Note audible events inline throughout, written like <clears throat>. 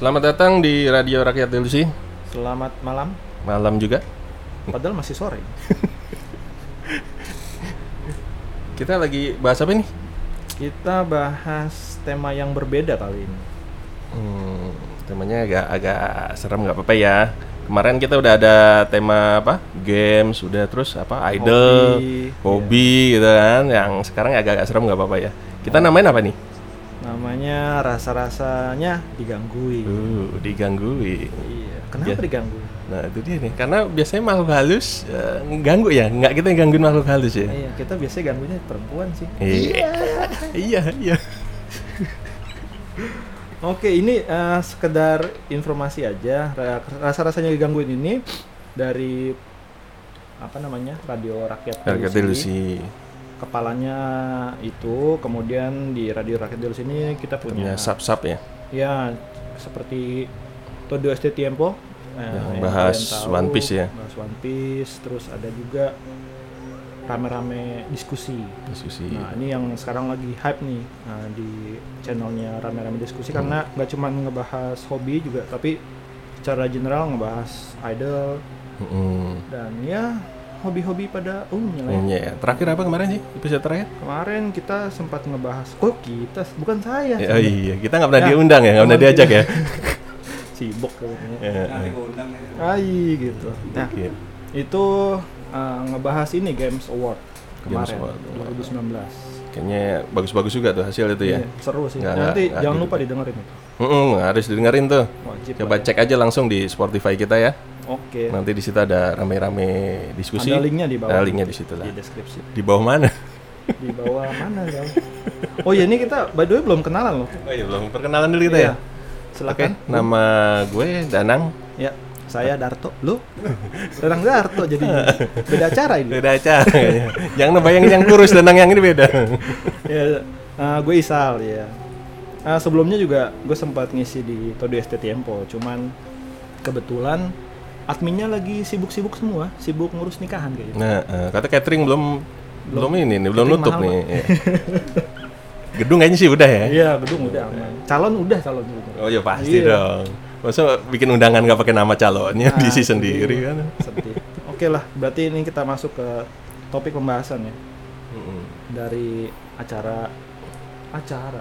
Selamat datang di Radio Rakyat Delusi. Selamat malam. Malam juga. Padahal masih sore. <laughs> Kita lagi bahas apa nih? Kita bahas tema yang berbeda kali ini. Hmm, temanya agak agak serem nggak apa-apa ya. Kemarin kita udah ada tema apa? Games, udah terus apa? Idol, Hobi, hobi, gitu kan. Yang sekarang agak-agak serem nggak apa-apa ya. Kita namain apa nih? Rasa-rasanya digangguin. Uh, digangguin. Iya. Kenapa Ya. digangguin? Nah itu dia nih, karena biasanya makhluk halus eh, ganggu ya, nggak kita yang gangguin makhluk halus ya. Iya, kita biasanya ganggunya perempuan sih. Iya, iya, iya. Oke, ini eh, sekedar informasi aja. Ra- Rasa-rasanya digangguin ini dari apa namanya? Radio Rakyat Harga Delusi. delusi. Kepalanya itu, kemudian di Radio Rakyat Delusi ini kita Punya sub-sub ya. Ya, seperti Todo Este Tiempo eh, Yang yang bahas kalian tahu, One Piece ya. Bahas One Piece, terus ada juga rame-rame diskusi. Diskusi. Nah, ini yang sekarang lagi hype nih nah, di channelnya rame-rame diskusi karena nggak cuma ngebahas hobi juga, tapi secara general ngebahas idol Mm-mm. dan ya hobi-hobi pada umumnya lah ya. Iya, ya. Terakhir apa kemarin sih? Episode terakhir? Kemarin kita sempat ngebahas, kok kita bukan saya, Ya, oh iya, kita nggak pernah Ya, diundang ya, nggak pernah diajak ya. <laughs> sibuk kayaknya. Ya, Ai gitu. Nah, Oke. itu uh, ngebahas ini Games Award Games kemarin Award. 2019. Kayaknya bagus-bagus juga tuh hasil itu ya. Iya, seru sih. Nggak- Nanti nggak- jangan nggak lupa gitu. didengerin itu. Mm-mm, harus dengerin tuh. Wajib. Coba lah ya. cek aja langsung di Spotify kita ya. Oke. Nanti di situ ada rame-rame diskusi. Ada linknya di bawah. Ada linknya di situ lah. Di deskripsi. Di bawah mana? Di bawah mana ya? Oh ya ini kita by the way belum kenalan loh. Oh iya, belum perkenalan dulu kita ya. Iya. Oke, Silakan. nama gue Danang. Ya, saya Darto. Lu? Renang Darto jadi beda acara ini. Beda acara. kayaknya. Jangan ngebayangin yang kurus Danang yang ini beda. ya, uh, gue Isal ya. Uh, sebelumnya juga gue sempat ngisi di Todo Este Tiempo, cuman kebetulan adminnya lagi sibuk-sibuk semua, sibuk ngurus nikahan kayaknya. Nah, eh, kata catering belum belum ini nih, belum nutup nih. Iya. <laughs> Gedung kayaknya sih udah ya. Iya, gedung udah aman. Calon udah calon udah. Oh ya pasti Iya. dong. Masa bikin undangan nggak pakai nama calonnya Ah, diisi sendiri kan? Sedih. Oke lah, berarti ini kita masuk ke topik pembahasan ya Mm-mm. dari acara acara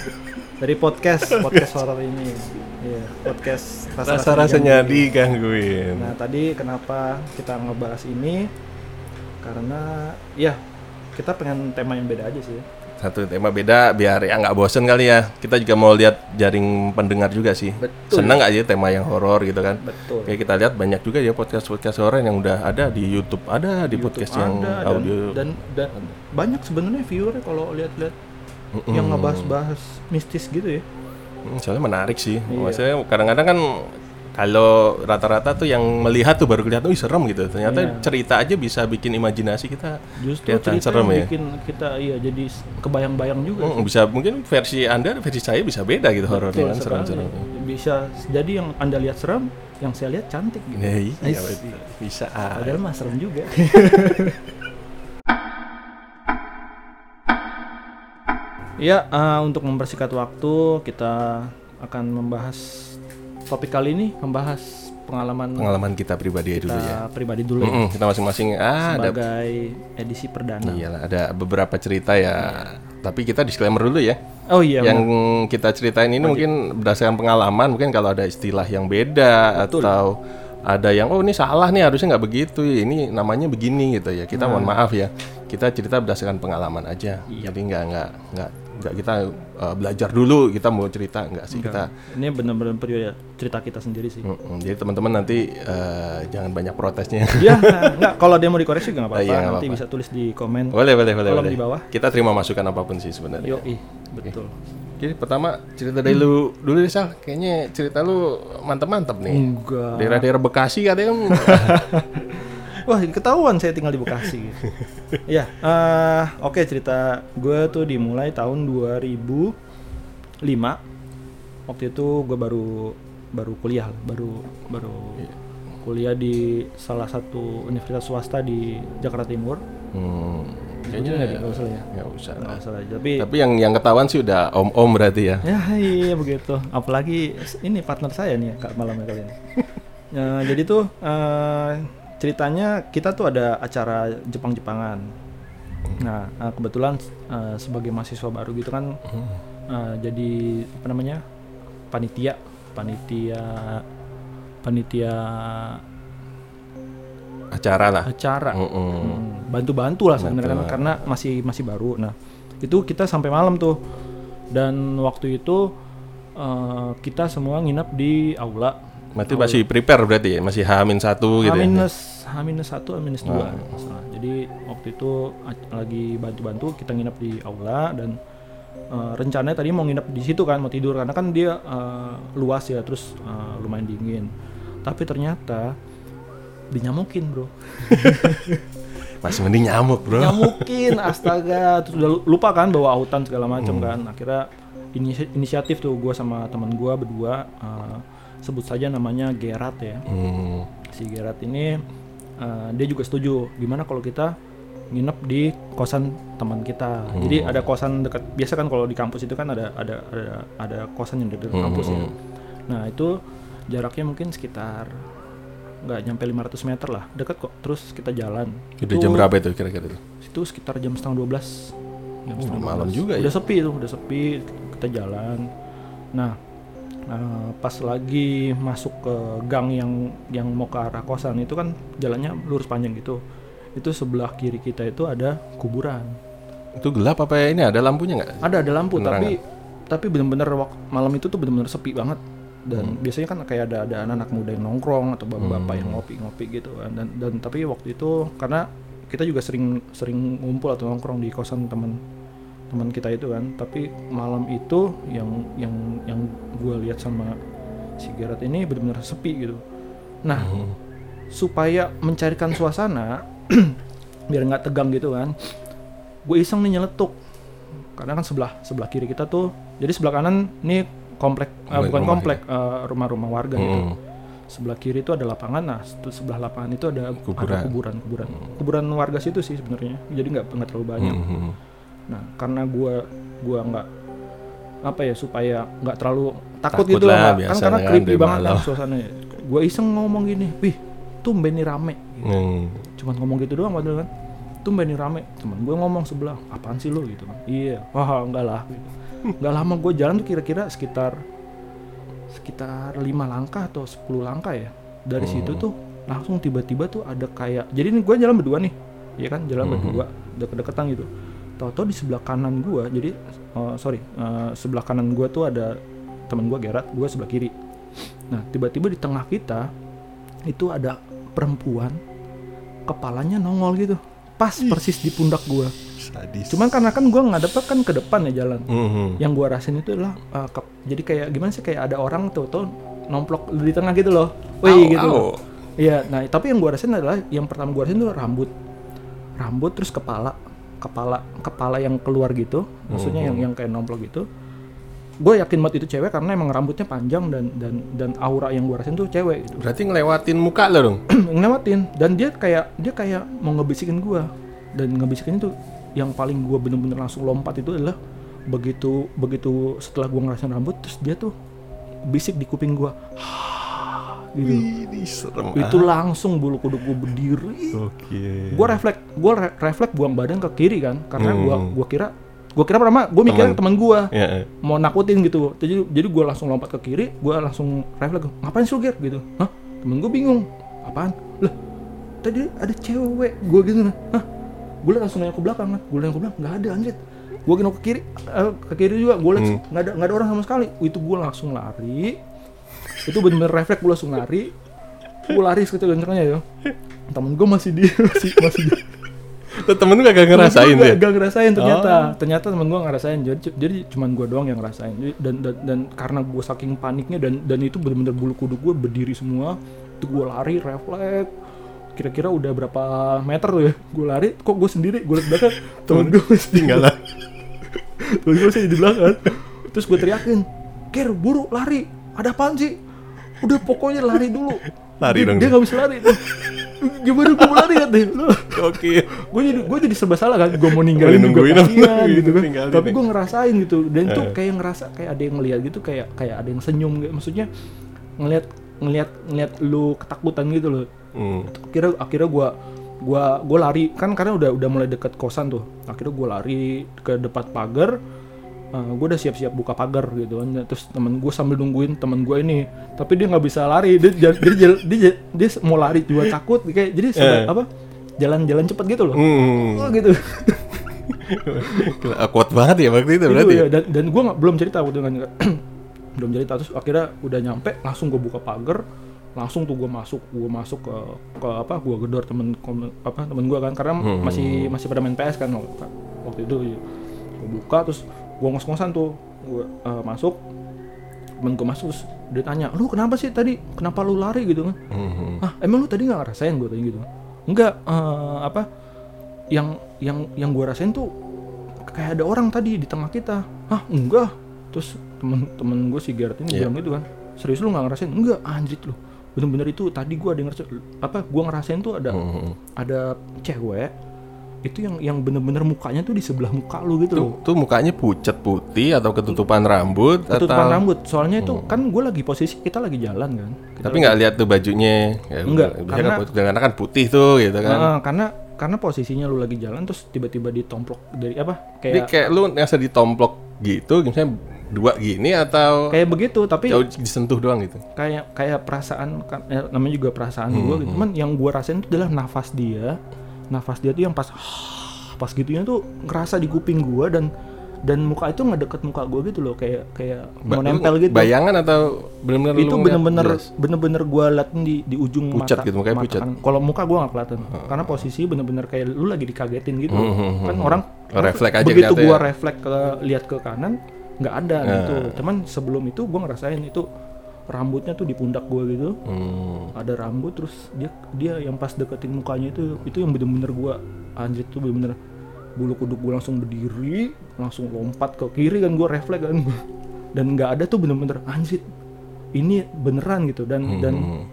<laughs> dari podcast podcast horor ini. Iya, podcast Rasa-rasanya Gangguin. digangguin. Nah tadi kenapa kita ngebahas ini? Karena ya kita pengen tema yang beda aja sih. Satu tema beda biar ya nggak bosen kali ya. Kita juga mau lihat jaring pendengar juga sih. Betul. Senang nggak aja tema yang horor gitu kan? Betul. Kayak kita lihat banyak juga ya podcast-podcast horor yang udah ada di YouTube, ada di YouTube podcast yang ada, dan- audio. dan, dan, banyak sebenarnya viewer kalau lihat-lihat Mm-mm. yang ngebahas-bahas mistis gitu ya. Hmm, soalnya menarik sih. Iya. Maksudnya kadang-kadang kan kalau rata-rata tuh yang melihat tuh baru kelihatan, wih serem gitu. Ternyata Iya. cerita aja bisa bikin imajinasi kita Justru kelihatan cerita serem ya. bikin kita iya jadi kebayang-bayang juga. Hmm, bisa mungkin versi anda, versi saya bisa beda gitu kan sekali. serem-serem. Bisa jadi yang anda lihat serem, yang saya lihat cantik gitu. Ya, iya, bisa. ah. Padahal mah serem juga. <laughs> Ya, eh, untuk mempersingkat waktu kita akan membahas topik kali ini membahas pengalaman Pengalaman kita pribadi kita dulu ya. pribadi dulu ya, Mm-mm, kita masing-masing ah, ada sebagai edisi perdana. iyalah ada beberapa cerita ya. Tapi kita disclaimer dulu ya. Oh iya, yang kita ceritain ini mungkin berdasarkan pengalaman, mungkin kalau ada istilah yang beda atau ada yang oh ini salah nih harusnya nggak begitu, ini namanya begini gitu ya. Kita mohon Nah. maaf ya. Kita cerita berdasarkan pengalaman aja. Jadi nggak nggak nggak nggak kita uh, belajar dulu kita mau cerita nggak sih kita. ini benar-benar periode cerita kita sendiri sih. Mm-mm. Jadi teman-teman nanti uh, jangan banyak protesnya. <laughs> <laughs> ya, enggak kalau dia mau dikoreksi juga nggak apa-apa. Iya, nggak Nanti apa-apa. bisa tulis di komen. boleh boleh boleh. Kolom boleh. di bawah. Kita terima masukan apa pun sih sebenarnya. Yo, betul. Jadi pertama cerita dari lu dulu deh Sal. Kayaknya cerita lu mantep-mantep nih. Enggak. Daerah-daerah Bekasi katanya kan <laughs> Wah, ketahuan saya tinggal di Bekasi. <laughs> ya, eh, oke cerita gue tuh dimulai tahun 2005. Waktu itu gue baru baru kuliah, baru baru kuliah di salah satu universitas swasta di Jakarta Timur. hmm, Kayaknya nggak nggak usah ya nggak usah. nggak usah lah. tapi Tapi yang yang ketahuan sih udah om-om berarti ya. ya iya begitu apalagi ini partner saya nih kak malamnya kali ini Ya, <laughs> jadi tuh eh, ceritanya kita tuh ada acara Jepang-Jepangan nah eh, kebetulan eh, sebagai mahasiswa baru gitu kan eh, jadi apa namanya panitia panitia panitia Acara lah. acara Mm-mm. Hmm, bantu-bantu lah sebenarnya kan, karena masih masih baru. Nah, itu kita sampai malam tuh. Dan waktu itu eh, kita semua nginap di aula. Berarti masih prepare berarti ya, masih H-1 gitu H ya. minus H minus satu, H minus dua. Oh. kalau nggak salah. Jadi waktu itu lagi bantu-bantu kita nginap di aula dan eh, rencananya tadi mau nginap di situ kan mau tidur karena kan dia eh, luas ya terus eh, lumayan dingin. Tapi ternyata dinyamukin bro. <laughs> Masih mending nyamuk, Bro. nyamukin <laughs> astaga terus udah lupa kan bawa autan segala macam kan akhirnya inisi- inisiatif tuh gue sama teman gue berdua eh, sebut saja namanya Gerat ya. Hmm. si Gerat ini eh, dia juga setuju. Gimana kalau kita nginep di kosan teman kita? Jadi ada kosan dekat biasa kan kalau di kampus itu kan ada ada ada, ada kosan yang dekat kampus ya. nah itu jaraknya mungkin sekitar nggak nyampe 500 meter lah. Dekat kok terus kita jalan. Udah jam berapa itu kira-kira itu? itu sekitar jam setengah 12 jam Oh, setengah malam 12. juga ya? udah sepi tuh udah sepi kita jalan. Nah eh, pas lagi masuk ke gang yang yang mau ke arah kosan itu kan jalannya lurus panjang gitu. Itu sebelah kiri kita itu ada kuburan. Itu gelap apa ya ini ada lampunya nggak? ada ada lampu Penerangan. tapi tapi bener-bener wak- malam itu tuh bener-bener sepi banget. Dan biasanya kan kayak ada ada anak-anak muda yang nongkrong atau bapak-bapak yang ngopi-ngopi gitu kan. Dan dan tapi waktu itu karena kita juga sering sering ngumpul atau nongkrong di kosan teman teman kita itu kan. Tapi malam itu yang yang yang gue lihat sama si Gerard ini benar-benar sepi gitu. Nah supaya mencarikan suasana <clears throat> biar nggak tegang gitu kan gue iseng nih nyeletuk. Karena kan sebelah sebelah kiri kita tuh jadi sebelah kanan nih komplek Komplek bukan rumah komplek eh, rumah-rumah warga gitu. Hmm. sebelah kiri itu ada lapangan. Nah se- sebelah lapangan itu ada Kuburan. ada kuburan. kuburan kuburan. Warga situ sih sebenarnya. Jadi nggak nggak terlalu banyak. Hmm. Nah karena gua gua nggak apa ya supaya nggak terlalu takut, Takut gitu lah, Nggak- kan karena kan, creepy banget kan suasananya gua iseng ngomong gini wih tumben nih rame. Hmm. cuman ngomong gitu doang padahal kan. Tumben nih rame. Teman gue ngomong sebelah apaan sih lo gitu kan. Iya. Wah enggak lah. Gitu. nggak lama gue jalan tuh kira-kira sekitar sekitar lima langkah atau 10 langkah ya. Dari situ tuh langsung tiba-tiba tuh ada kayak jadi nih gue jalan berdua nih ya kan? Jalan berdua deket-deketan gitu tahu-tahu di sebelah kanan gue jadi eh, sorry eh, sebelah kanan gue tuh ada teman gue Gerat gue sebelah kiri. Nah tiba-tiba di tengah kita itu ada perempuan kepalanya nongol gitu pas persis di pundak gua. Sadis. cuman karena kan gua ngadep kan ke depan ya jalan. Hmm. yang gua rasain itu adalah uh, ke- jadi kayak gimana sih kayak ada orang tuh tuh nomplok di tengah gitu loh. Wih gitu au. loh. Iya nah tapi yang gua rasain adalah yang pertama gua rasain itu rambut. Rambut terus kepala kepala kepala yang keluar gitu maksudnya yang yang kayak nomplok gitu. Gue yakin banget itu cewek karena emang rambutnya panjang dan dan dan aura yang gua rasain tuh cewek gitu. Berarti ngelewatin muka lo dong. <clears throat> ngelewatin. Dan dia kayak dia kayak mau ngebisikin gua. Dan ngebisikin itu yang paling gua bener-bener langsung lompat itu adalah begitu begitu setelah gua ngerasain rambut terus dia tuh bisik di kuping gua gitu Ini serem. itu langsung bulu kuduk gua berdiri Oke. gua refleks gua re- refleks buang badan ke kiri kan karena Hmm. gua kira gua kira pertama gua mikir Teman. teman gua Ya. ya. mau nakutin gitu jadi jadi gue langsung lompat ke kiri gue langsung refleks ngapain sih lu Ger? gitu hah temen gue bingung apaan lah tadi ada cewek gue gitu nah hah gue langsung nengok ke belakang kan gue nengok ke belakang nggak ada anjir gue nengok ke kiri eh, ke kiri juga gue lihat Hmm. nggak ada nggak ada orang sama sekali itu gue langsung lari itu bener-bener refleks gue langsung lari gue lari sekecil kencengnya ya temen gue masih di masih masih di Tuh temen lu kagak ngerasain ya? gak ngerasain ternyata. Ternyata temen gua ngerasain. Jadi jadi cuman gua doang yang ngerasain. Jadi, dan, dan dan karena gua saking paniknya dan dan itu bener-bener bulu kuduk gua berdiri semua. Itu gua lari refleks. Kira-kira udah berapa meter tuh ya? Gua lari, kok gua sendiri, gua liat belakang, <laughs> temen gua masih Tinggalan. temen gua masih di belakang. Terus gua teriakin, "Ker, buru lari. Ada apaan sih?" Udah pokoknya lari dulu. Lari dia, dong dia nggak bisa lari. Gimana gue mau lari kan deh Oke. gue jadi gue jadi serba salah kan? Gue mau ninggalin juga kasihan gitu kan. tapi gue ngerasain gitu. Dan tuh Eh. kayak ngerasa kayak ada yang ngeliat gitu kayak kayak ada yang senyum gitu maksudnya ngeliat ngeliat ngeliat lu ketakutan gitu loh. Hmm. akhirnya akhirnya gua gua gua lari. Kan karena udah udah mulai deket kosan tuh. Akhirnya gua lari ke depan pagar Eh, gue udah siap-siap buka pagar gitu kan terus temen gue sambil nungguin temen gue ini tapi dia nggak bisa lari dia dia, dia, dia, dia, dia mau lari juga <laughs> takut kayak jadi serba- Eh. apa jalan-jalan cepet gitu loh Hmm. Oh, gitu <laughs> Kuat banget ya waktu itu Itu berarti. ya, ya? dan dan gue belum cerita waktu kan <clears throat> belum cerita terus akhirnya udah nyampe langsung gue buka pagar langsung tuh gue masuk gue masuk ke ke apa gue gedor temen apa temen gue kan karena Hmm. masih masih pada main PS kan waktu, waktu itu gue buka terus gue ngos-ngosan tuh. Gue eh, masuk. Temen gue masuk terus dia tanya lu kenapa sih tadi? Kenapa lu lari? Gitu kan. Hmm. ah emang lu tadi nggak ngerasain? Gue tanya gitu. Enggak eh, apa yang yang yang gue rasain tuh kayak ada orang tadi di tengah kita. Ah enggak. Terus temen-temen gue si Gerard ini Iya. bilang gitu kan serius lu nggak ngerasain? Enggak anjrit lu. Bener-bener itu tadi gue ngerasain apa gue ngerasain tuh ada Hmm. ada cewek itu yang yang bener-bener mukanya tuh di sebelah muka lu gitu loh. Tuh, tuh mukanya pucat putih atau ketutupan rambut ketutupan atau rambut. Soalnya itu kan gue lagi posisi kita lagi jalan kan. Kita tapi nggak lihat tuh bajunya. Ya, Enggak, karena- kan karena kan putih tuh gitu kan. Nah, karena karena posisinya lu lagi jalan terus tiba-tiba ditomplok dari apa? Jadi kayak kayak lu ngerasa ditomplok gitu misalnya dua gini atau kayak begitu tapi jauh disentuh doang gitu. kayak kayak perasaan kan eh, namanya juga perasaan gua Hmm, gitu. cuman yang gua rasain itu adalah nafas dia nafas dia tuh yang pas pas gitunya tuh ngerasa di kuping gua dan dan muka itu ngedeket muka gua gitu loh kayak kayak mau Ba- nempel lu gitu bayangan atau benar-benar itu bener-bener bener-bener gua liatin di di ujung Pucat mata gitu, mukanya mata pucat. kanan. kalau muka gua nggak kelihatan karena posisi bener-bener kayak lu lagi dikagetin gitu Hmm, hmm, kan hmm. orang Refleks aja begitu gua ya. refleks ke lihat ke kanan nggak ada Nah. gitu cuman sebelum itu gua ngerasain itu rambutnya tuh di pundak gua gitu. Hmm. ada rambut terus dia dia yang pas deketin mukanya itu itu yang bener-bener gua anjir tuh bener-bener bulu kuduk gua langsung berdiri langsung lompat ke kiri kan gua refleks kan dan nggak ada tuh bener-bener anjir ini beneran gitu. Dan dan Hmm.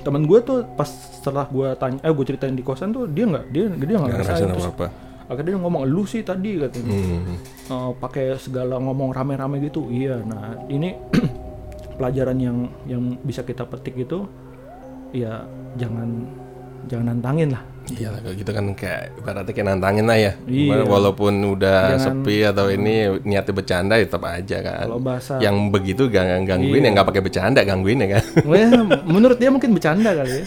teman gua tuh pas setelah gua tanya eh gua ceritain di kosan tuh dia nggak dia dia nggak ngerasain. terus apa-apa. akhirnya dia ngomong lu sih tadi katanya. Hmm. Eh, pakai segala ngomong rame-rame gitu. Iya nah ini <clears throat> pelajaran yang yang bisa kita petik itu ya jangan jangan nantangin lah Iya kalau gitu kan kayak ibaratnya kayak nantangin lah ya. Iya. Walaupun udah Jangan- sepi atau ini niatnya bercanda ya tetap aja kan. kalau bahasa Yang begitu gang gangguin Iya. ya nggak pakai bercanda gangguin ya kan. <laughs> Wah, menurut dia mungkin bercanda kali ya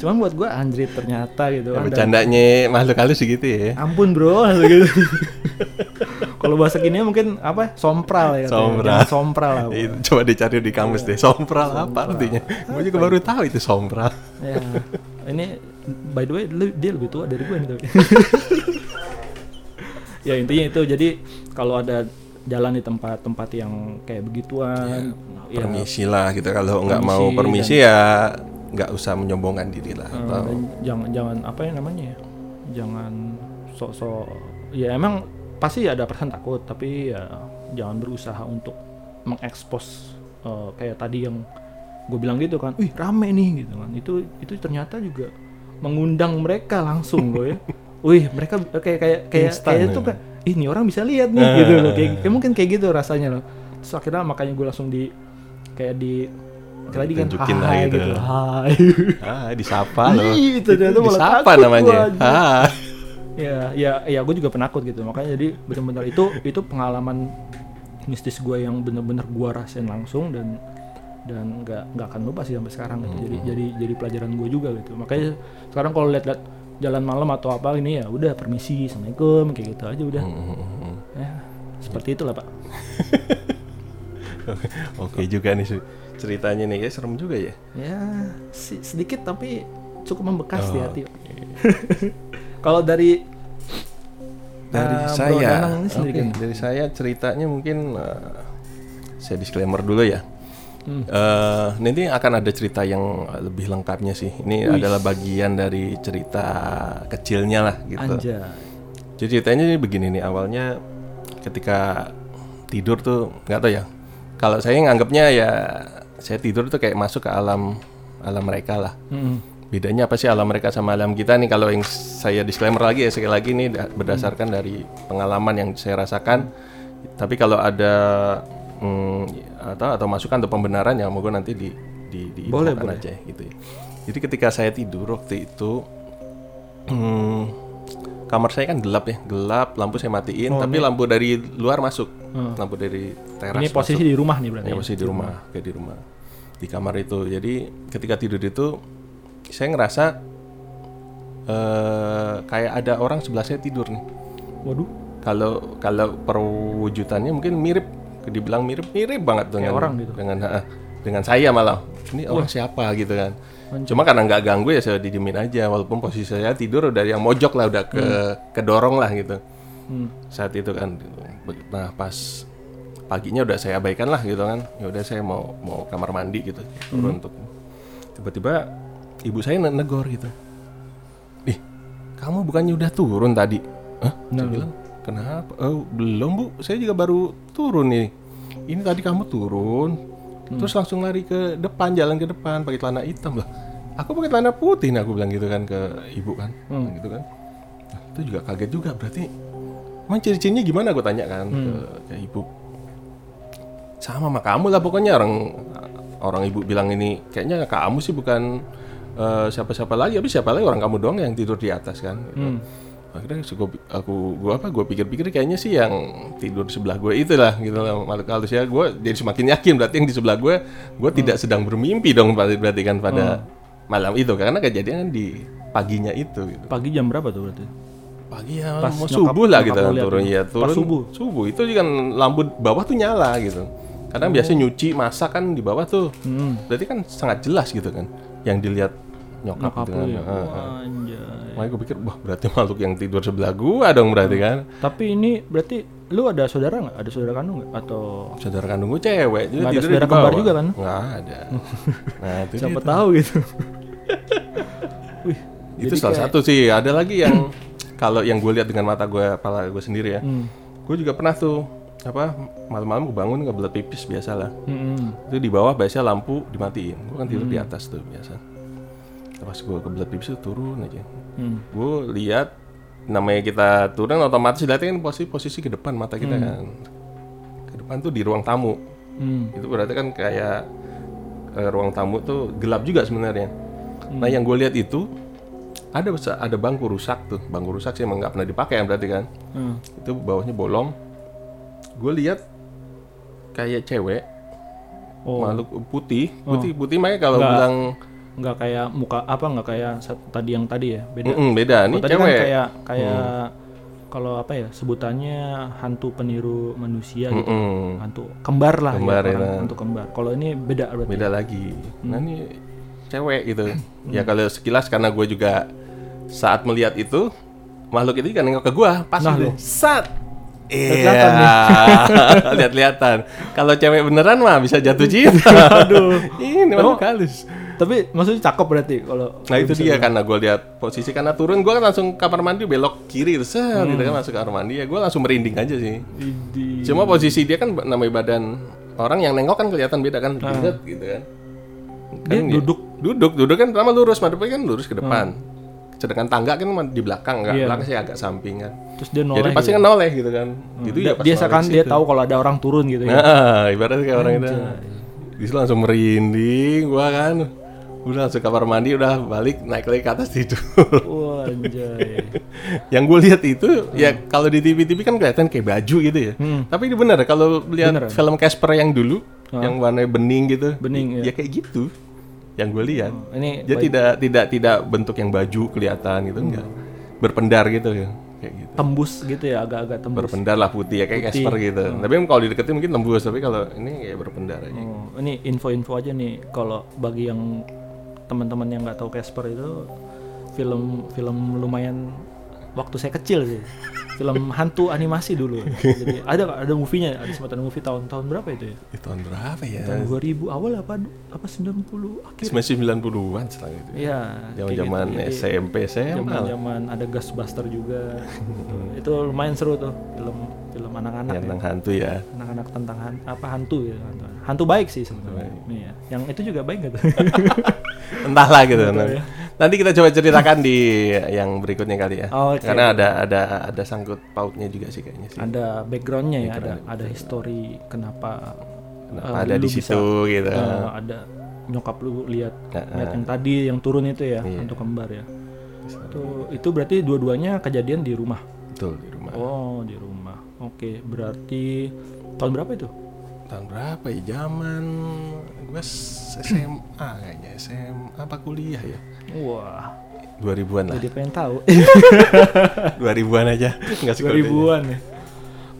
cuman buat gua anjrit ternyata gitu Ya, Dan- bercandanya makhluk halus gitu ya. ampun bro <laughs> gitu <laughs> kalau bahasa kini mungkin apa sompral ya. Sompral. Sompral lah coba dicari di kamus deh. Sompral apa artinya? Gue juga baru tahu itu sompral. ya ini by the way dia lebih tua dari gue nih tapi <laughs> ya intinya itu jadi kalau ada jalan di tempat-tempat yang kayak begituan ya, Permisi lah gitu kalau nggak mau Permisi ya nggak usah menyombongkan diri lah. eh, Atau- jangan jangan apa ya namanya ya jangan sok-sok ya emang pasti ada perasaan takut tapi ya jangan berusaha untuk mengekspos eh, kayak tadi yang gue bilang gitu kan, wih rame nih gitu kan, itu itu ternyata juga mengundang mereka langsung loh ya, <laughs> wih mereka kayak kayak kayak Instan kayak ya. itu kan, ih ini orang bisa lihat nih gitu loh, kayak, kayak mungkin kayak gitu rasanya loh, terus akhirnya makanya gue langsung di kayak di kayak tadi kan hai gitu. gitu, <laughs> hai. Ah, disapa loh. Ih, ternyata malah disapa namanya. Ya ya ya gue juga penakut gitu. Makanya jadi benar-benar itu itu pengalaman mistis gue yang benar-benar gue rasain langsung dan dan nggak nggak akan lupa sih sampai sekarang gitu. Jadi jadi jadi pelajaran gue juga gitu. Makanya sekarang kalau lihat-lihat jalan malam atau apa ini ya udah permisi assalamualaikum kayak gitu aja udah. Hmm. ya seperti itulah pak. Oke juga nih ceritanya nih ya serem juga ya. ya si- sedikit tapi cukup membekas di Oh, hati. Pak. Kalau dari Dari Bro saya, oke, gimana? dari saya ceritanya mungkin eh, saya disclaimer dulu ya. Hmm. Eh, nanti akan ada cerita yang lebih lengkapnya sih. Ini Wih. adalah bagian dari cerita kecilnya lah gitu. Anjay. Jadi ceritanya ini begini nih awalnya ketika tidur tuh nggak tahu ya. Kalau saya nganggapnya ya saya tidur tuh kayak masuk ke alam alam mereka lah. Mm-mm. Bedanya apa sih alam mereka sama alam kita nih? Kalau yang saya disclaimer lagi ya sekali lagi da- berdasarkan dari pengalaman yang saya rasakan. Tapi kalau ada mm, atau atau masukan atau pembenaran ya moga nanti di di Boleh, diinfokan boleh. aja gitu. ya. Jadi ketika saya tidur waktu itu hmm, kamar saya kan gelap ya, gelap, lampu saya matiin, tapi lampu dari luar masuk, lampu dari teras. Ini posisi di rumah nih berarti. Ya, ya? masih di rumah, kayak di rumah, di kamar itu. Jadi ketika tidur itu, saya ngerasa eh kayak ada orang sebelah saya tidur nih. Waduh, Kalau kalau perwujudannya mungkin mirip, dibilang mirip, mirip banget dengan orang gitu. dengan ha, dengan saya malah. Ini orang siapa gitu kan? Cuma karena nggak ganggu ya saya didiemin aja, walaupun posisi saya tidur udah yang mojok lah, udah ke kedorong lah gitu. Hmm. Saat itu kan, nah pas paginya udah saya abaikan lah gitu kan ya udah saya mau mau kamar mandi gitu turun untuk tiba-tiba ibu saya ne- negor gitu. Ih kamu bukannya udah turun tadi? Hah? saya bilang kenapa? Oh belum bu. Saya juga baru turun nih. Ini tadi kamu turun. Terus langsung lari ke depan jalan ke depan pakai celana hitam lah. Aku pakai celana putih nih aku bilang gitu kan ke ibu kan. Gitu kan. Nah, itu juga kaget juga. Berarti emang ciri-cirinya gimana? Aku tanya kan ke, ke ibu. Sama sama kamu lah pokoknya. Orang orang ibu bilang ini kayaknya kamu sih bukan eh, siapa-siapa lagi tapi siapa lagi? Orang kamu doang yang tidur di atas kan? Gitu. akhirnya gua, aku gua apa gue pikir-pikir kayaknya sih yang tidur di sebelah gue itulah gitu lah. Makhluk halus ya gue jadi semakin yakin berarti yang di sebelah gue gue tidak sedang bermimpi dong berarti berarti kan pada malam itu. Karena kejadian kan di paginya itu gitu. Pagi jam berapa tuh berarti? pagi ya Pas mau nyokap- subuh lah gitu kan turun. ya Pas turun subuh? subuh. Itu kan lampu bawah tuh nyala gitu. Kadang biasa nyuci masak kan di bawah tuh. Hmm. berarti kan sangat jelas gitu kan yang dilihat nyokap, Nyokap gitu lo kan ya. Wah, Anjay. makanya gue pikir wah berarti makhluk yang tidur sebelah gua dong berarti kan Tapi ini berarti lu ada saudara nggak? Ada saudara kandung nggak? Atau saudara kandung gue cewek juga Nggak ada saudara di kembar juga kan? nggak ada <laughs> nah itu siapa tahu gitu? <laughs> Wih, itu salah satu sih ada lagi yang <clears throat> kalau yang gue lihat dengan mata gue kepala gue sendiri ya Hmm. gue juga pernah tuh apa malam-malam gue bangun ngebelet pipis biasa lah Mm-mm. itu di bawah biasanya lampu dimatiin gue kan tidur di atas tuh biasa pas gue kebelet pipis tuh turun aja. Hmm. gue lihat namanya kita turun otomatis lihatnya kan posisi posisi ke depan mata kita kan. Ke depan tuh di ruang tamu. Hmm. itu berarti kan kayak eh, ruang tamu tuh gelap juga sebenarnya. Nah yang gue lihat itu ada ada bangku rusak tuh. Bangku rusak sih emang nggak pernah dipakai kan berarti kan. Hmm. itu bawahnya bolong. Gue lihat kayak cewek Oh, makhluk putih. Putih putih makanya kalau bilang nggak kayak muka apa nggak kayak tadi yang tadi ya beda. "Mm-mm, beda Oh, ini tadi cewek Hmm. kan kayak kayak kalau apa ya sebutannya hantu peniru manusia gitu. Mm-mm. Hantu kembar lah Kembar, ya, orang ya. hantu kembar. Kalau ini beda berarti. beda lagi nah Hmm. ini cewek gitu ya kalau sekilas karena gue juga saat melihat itu makhluk itu kan nengok ke gue pas Nah, gitu lu. sat Iya, <laughs> lihat-lihatan. Kalau cewek beneran mah bisa jatuh cinta. <laughs> Aduh, ini makhluk halus. Tapi maksudnya cakep berarti kalau Nah itu dia karena gue lihat posisi karena turun gue kan langsung kamar mandi belok kiri terus set, gitu kan masuk kamar mandi ya gue langsung merinding aja sih. Idi. Cuma posisi dia kan namanya badan orang yang nengok kan kelihatan beda kan, bulat gitu kan. Dia Kan duduk duduk, duduk kan pertama lurus, madepnya kan lurus ke depan. Sedangkan tangga kan di belakang, nggak Iya. belakang sih agak samping kan. terus dia noleh. Jadi pasti gitu. kan noleh gitu kan. Itu Dia- ya biasa noleh kan dia tahu kalau ada orang turun gitu ya. Nah, ibaratnya kayak orang itu. Di situ langsung merinding, gua kan. Udah langsung kamar mandi, udah balik naik lagi ke atas tidur. Wah, anjay. <laughs> yang gue lihat itu ya kalau di TV-TV kan kelihatan kayak baju gitu ya. Hmm. Tapi ini bener kalau lihat Bener. film Casper yang dulu, yang warnanya bening gitu. Bening, ya. ya. kayak gitu. Yang gue lihat. Oh, ini Dia tidak tidak tidak bentuk yang baju kelihatan gitu enggak. Berpendar gitu ya. Kayak gitu. tembus gitu ya, agak-agak tembus. Berpendar lah putih ya kayak Putih. Casper gitu. Tapi kalau dideketin mungkin tembus, tapi kalau ini kayak berpendar aja. Oh, ini info-info aja nih kalau bagi yang teman-teman yang nggak tahu Casper itu film film lumayan waktu saya kecil sih. Film <laughs> hantu animasi dulu. Jadi ada ada movie-nya, ada sempat ada movie tahun-tahun berapa itu ya? Di tahun berapa ya? Tahun 2000 awal apa apa 90 akhir? Masih 90-an setelah itu. Iya. Zaman-zaman gitu. SMP SMA. Zaman-zaman ada Ghostbuster juga. gitu. <laughs> Itu lumayan seru tuh film film anak-anak ya. Tentang hantu ya. Anak-anak tentang han- apa hantu ya hantu. Hantu baik sih sebenarnya. Iya. Yang itu juga baik gitu. <laughs> entahlah gitu Betul, ya. nanti kita coba ceritakan di yang berikutnya kali ya Oke. karena ada ada ada sangkut pautnya juga sih kayaknya sih ada backgroundnya ya ada ada history kenapa Kenapa eh, ada di bisa, situ gitu eh, ada nyokap lu lihat Ya, lihat yang tadi yang turun itu ya Iya. untuk kembar ya itu itu berarti dua-duanya kejadian di rumah betul di rumah oh di rumah oke berarti tahun berapa itu? Tahun berapa ya? Zaman gue SMA kayaknya SMA apa kuliah ya? Wah. 2000-an lah. Jadi pengen tahu. <laughs> 2000-an aja. Nggak sih 2000-an ya.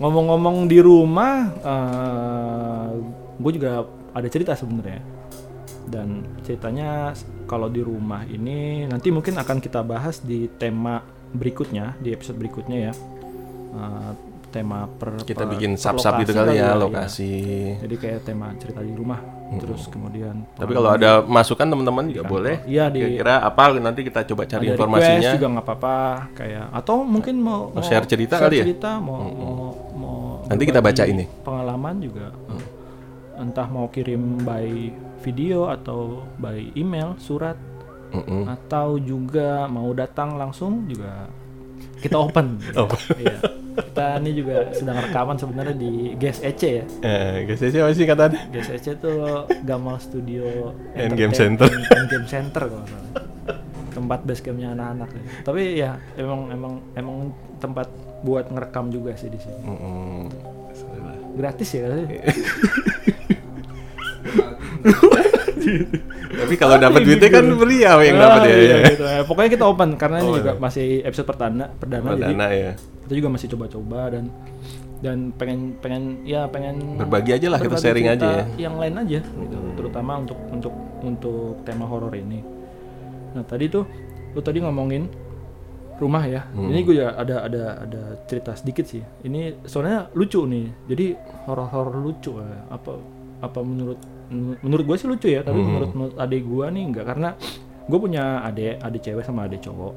Ngomong-ngomong di rumah gue juga ada cerita sebenarnya. Dan ceritanya kalau di rumah ini nanti mungkin akan kita bahas di tema berikutnya di episode berikutnya ya. Eh, tema per kita per- bikin sub-sub gitu kali ya iya. lokasi jadi kayak tema cerita di rumah terus kemudian tapi kalau ada masukan teman-teman juga boleh iya di kira-kira apa nanti kita coba cari ada informasinya juga nggak apa-apa kayak atau mungkin mau, Mau share cerita kali ya? cerita mau mau, mau Nanti kita baca ini. pengalaman juga entah mau kirim by video atau by email surat Mm-mm. atau juga mau datang langsung juga kita open <laughs> Oh. Iya. Kita ini juga sedang rekaman sebenarnya di Gas Ece ya Eh, guys, siapa sih katanya? Gas Ece tuh Gamal Studio And Game Entertainment Center. and Game Center kalau salah. tempat base campnya anak-anak ya. tapi ya emang emang emang tempat buat ngerekam juga sih di sini Mm-mm. Salah. gratis ya kali Tapi kalau dapat duitnya kan beliau yang dapat ya. iya, ya. gitu. Ya, pokoknya kita open karena ini Oh, juga iya. masih episode perdana perdana jadi Perdana ya. Kita juga masih coba-coba dan dan pengen pengen ya pengen Berbagi aja lah, kita berbagi sharing cerita aja ya. yang lain aja gitu terutama untuk untuk untuk tema horor ini nah tadi tuh lu tadi ngomongin rumah ya Hmm. ini gue ya ada ada ada cerita sedikit sih ini soalnya lucu nih jadi horor-horor lucu ya. apa apa menurut menurut gue sih lucu ya tapi Hmm. menurut menurut adik gue nih enggak karena gue punya adik adik cewek sama adik cowok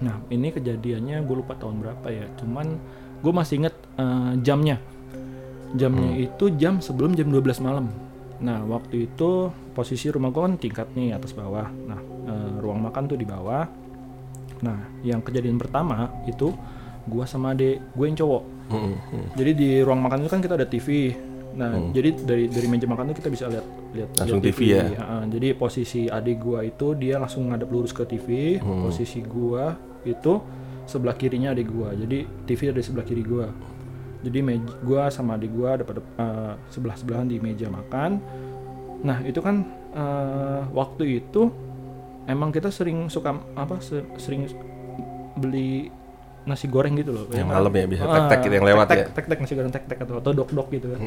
Nah, ini kejadiannya gue lupa tahun berapa ya. Cuman gue masih inget eh, jamnya. Jamnya itu jam sebelum jam 12 malam. Nah, waktu itu posisi rumah gue kan tingkat nih atas bawah. Nah, eh, ruang makan tuh di bawah. Nah, yang kejadian pertama itu gue sama adik gue yang cowok. Mm-mm. Mm. Jadi di ruang makan itu kan kita ada TV. Nah, jadi dari dari meja makan itu kita bisa lihat lihat Langsung lihat TV ya? Heeh, jadi posisi adik gua itu dia langsung ngadep lurus ke TV. Posisi gua itu sebelah kirinya adik gua. Jadi TV ada di sebelah kiri gua. Jadi meja gua sama adik gua ada pada eh, sebelah sebelahan di meja makan. Nah, itu kan eh, waktu itu emang kita sering suka apa se- sering beli nasi goreng gitu loh. Yang malam ya, bisa Ah, tek-tek gitu yang lewat tek-tek, ya? tek-tek nasi goreng tek-tek atau, atau dok-dok gitu kan.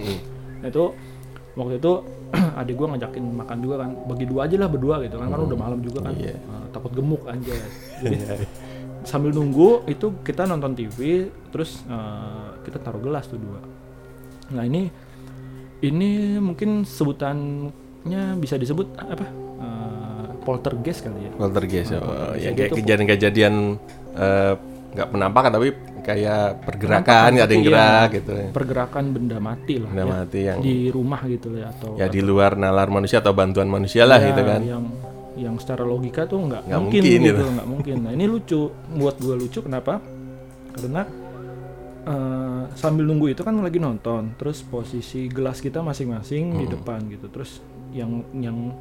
Nah, itu waktu itu <clears throat> adik gua ngajakin makan juga kan bagi dua aja lah berdua gitu kan kan udah malam juga kan Iya. Eh, takut gemuk aja <laughs> jadi sambil nunggu itu kita nonton TV terus eh, kita taruh gelas tuh dua nah ini ini mungkin sebutannya bisa disebut apa Eh, poltergeist kali ya Poltergeist ya. Oh, Jadi kayak kejadian-kejadian eh, nggak penampakan tapi kayak pergerakan, ada yang tapi gerak ya, gitu ya. pergerakan benda mati lah Benda ya. mati yang di rumah gitu ya atau ya di luar nalar manusia atau bantuan manusia lah Ya, gitu kan. yang yang secara logika tuh nggak mungkin, mungkin gitu gitu. nggak mungkin. Nah ini lucu. Buat gue lucu kenapa? Karena eh, sambil nunggu itu kan lagi nonton. Terus posisi gelas kita masing-masing di depan gitu. Terus yang yang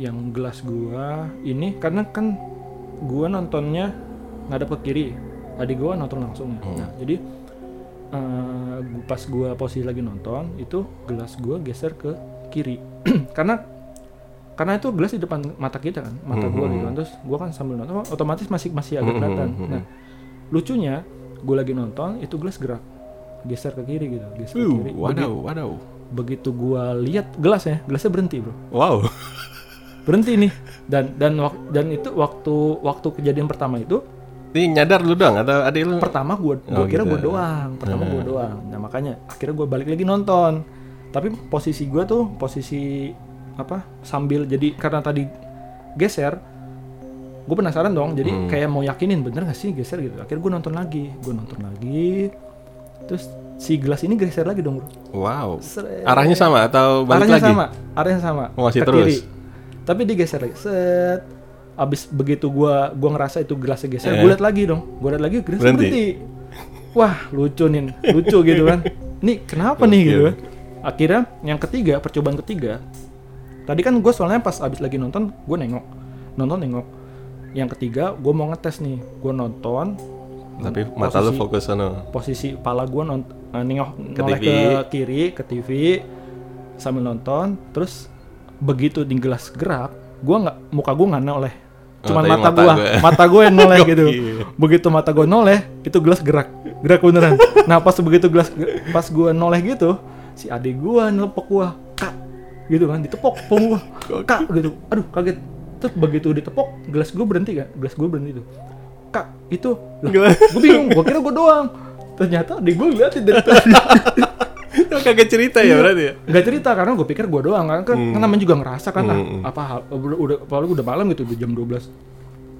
yang gelas gua ini karena kan gua nontonnya ngadep ke kiri. Adik gua nonton langsung. Ya. nah jadi gua- pas gua posisi lagi nonton itu gelas gua geser ke kiri. <clears throat> Karena karena itu gelas di depan mata kita kan mata gua gitu kan. terus gua kan sambil nonton otomatis masih masih agak kelihatan. nah lucunya gua lagi nonton itu gelas gerak. Geser ke kiri gitu geser ke kiri. wadaw, wadaw. begitu gua lihat gelasnya gelasnya berhenti bro. Wow. berhenti nih. Dan dan dan itu waktu waktu kejadian pertama itu Ini nyadar lu doang atau adik lu? pertama gua gua Oh, kira gitu. gua doang pertama gua doang. Nah makanya akhirnya gua balik lagi nonton. Tapi posisi gua tuh posisi apa sambil jadi karena tadi geser gue penasaran dong jadi Hmm. kayak mau yakinin bener gak sih geser gitu akhirnya gue nonton lagi gue nonton lagi terus si gelas ini geser lagi dong bro Wow. Seret. Arahnya sama atau balik arahnya lagi? sama arahnya sama Oh, masih ke terus? kiri tapi digeser lagi set abis begitu gua gua ngerasa itu gelasnya geser Eh. gue liat lagi dong gue liat lagi gelasnya Berhenti. berhenti. wah lucu nih lucu gitu kan <laughs> nih kenapa nih gitu kan akhirnya yang ketiga percobaan ketiga tadi kan gue soalnya pas abis lagi nonton gue nengok. Nonton nengok. Yang ketiga gue mau ngetes nih. Gue nonton Tapi mata lu fokus sana. posisi pala gue non eh, nengok Ke noleh TV. ke kiri ke TV sambil nonton. Terus begitu di gelas gerak gue nggak muka gue nggak noleh. Oh, cuman tapi mata mata gue mata gue yang noleh <laughs> gitu. Begitu mata gue noleh itu gelas gerak. Gerak beneran. Nah pas begitu gelas pas gue noleh gitu si adik gue nelepok gue gitu kan ditepok pung gue kak gitu. Aduh kaget. Terus begitu ditepok gelas gue berhenti kan gelas gue berhenti tuh. Kak itu lah gue bingung gue kira gue doang. Ternyata adik gue ngeliatin dari tadi. <laughs> Kagak cerita ya berarti ya? nggak cerita karena gue pikir gue doang kan? Kan, kan namanya juga ngerasa kan ah, Hmm. apa hal- udah udah apalagi udah malam gitu udah jam 12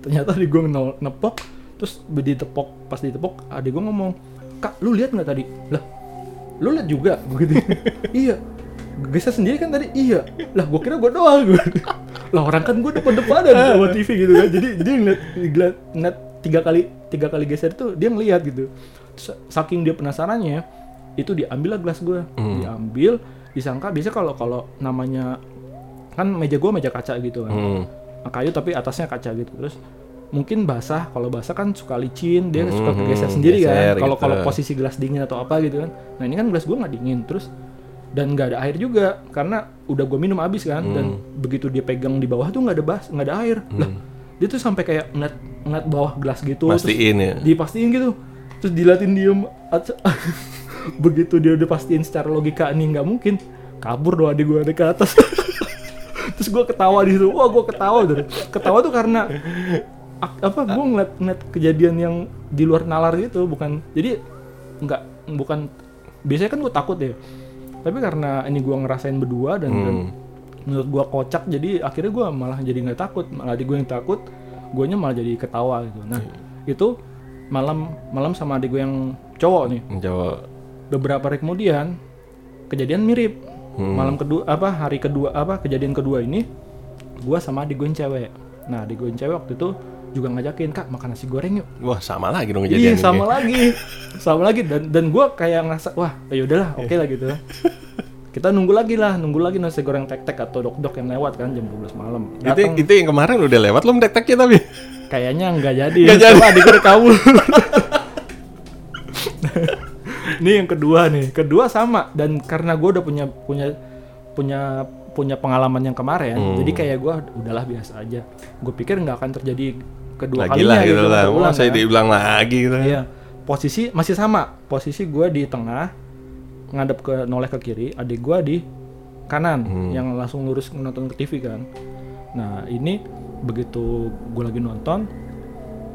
ternyata adik gue nepok terus ditepok pas ditepok adik gue ngomong kak lu lihat nggak tadi? Lah lu lihat juga begitu <laughs> iya geser sendiri kan tadi? Iya. Lah gue kira gue doang gue lah orang kan gue depan depanan sama TV gitu kan. Jadi dia ngeliat, ngeliat, ngeliat tiga kali tiga kali geser itu dia ngeliat gitu. Saking dia penasarannya itu diambil lah gelas gue Hmm. diambil disangka biasa kalau kalau namanya kan meja gue meja kaca gitu kan. Hmm. kayu tapi atasnya kaca gitu. Terus mungkin basah kalau basah kan suka licin dia suka Hmm, kegeser sendiri geser kan. Kalau gitu. kalau posisi gelas dingin atau apa gitu kan. Nah ini kan gelas gue nggak dingin. Terus dan nggak ada air juga karena udah gue minum habis kan dan begitu dia pegang di bawah tuh nggak ada bas nggak ada air. Lah dia tuh sampai kayak ngeliat ngeliat bawah gelas gitu terus Pastiin ya. dipastiin gitu. Terus dilatin diem <laughs> begitu dia udah pastiin secara logika ini nggak mungkin. Kabur doang adik gue ada ke atas. <laughs> Terus gue ketawa di situ. Wah gue ketawa tuh. Ketawa tuh karena apa gue ngeliat ngeliat kejadian yang di luar nalar gitu bukan jadi nggak bukan biasanya kan gue takut ya tapi karena ini gue ngerasain berdua dan, dan Hmm. menurut gue kocak jadi akhirnya gue malah jadi nggak takut malah adik gue yang takut guanya malah jadi ketawa gitu nah itu malam malam sama adik gue yang cowok nih Menjawab. beberapa hari kemudian kejadian mirip Hmm. malam kedua apa hari kedua apa kejadian kedua ini gua sama adik gue yang cewek nah adik gue cewek waktu itu juga ngajakin kak makan nasi goreng yuk. Wah sama lagi dong iya kejadian sama lagi. Sama lagi. Dan dan gua kayak ngerasa wah ya udahlah oke lah gitu. Kita nunggu lagi lah nunggu lagi nasi goreng tek-tek atau dok-dok yang lewat kan jam 12 malam. Itu, Datang, itu yang kemarin udah lewat belum tek-teknya tapi? kayaknya nggak jadi. Nggak jadi. Adik gue kabur ini yang kedua nih. Kedua sama. Dan karena gue udah punya punya punya punya pengalaman yang kemarin Hmm. jadi kayak gue udahlah biasa aja gue pikir nggak akan terjadi kedua Lagi kalinya lah gitu lah. berulang Masa kan. diulang lagi gitu. Iya. Posisi masih sama. Posisi gue di tengah, ngadep ke noleh ke kiri, adik gue di kanan, Hmm. yang langsung lurus nonton ke TV kan. Nah ini begitu gue lagi nonton,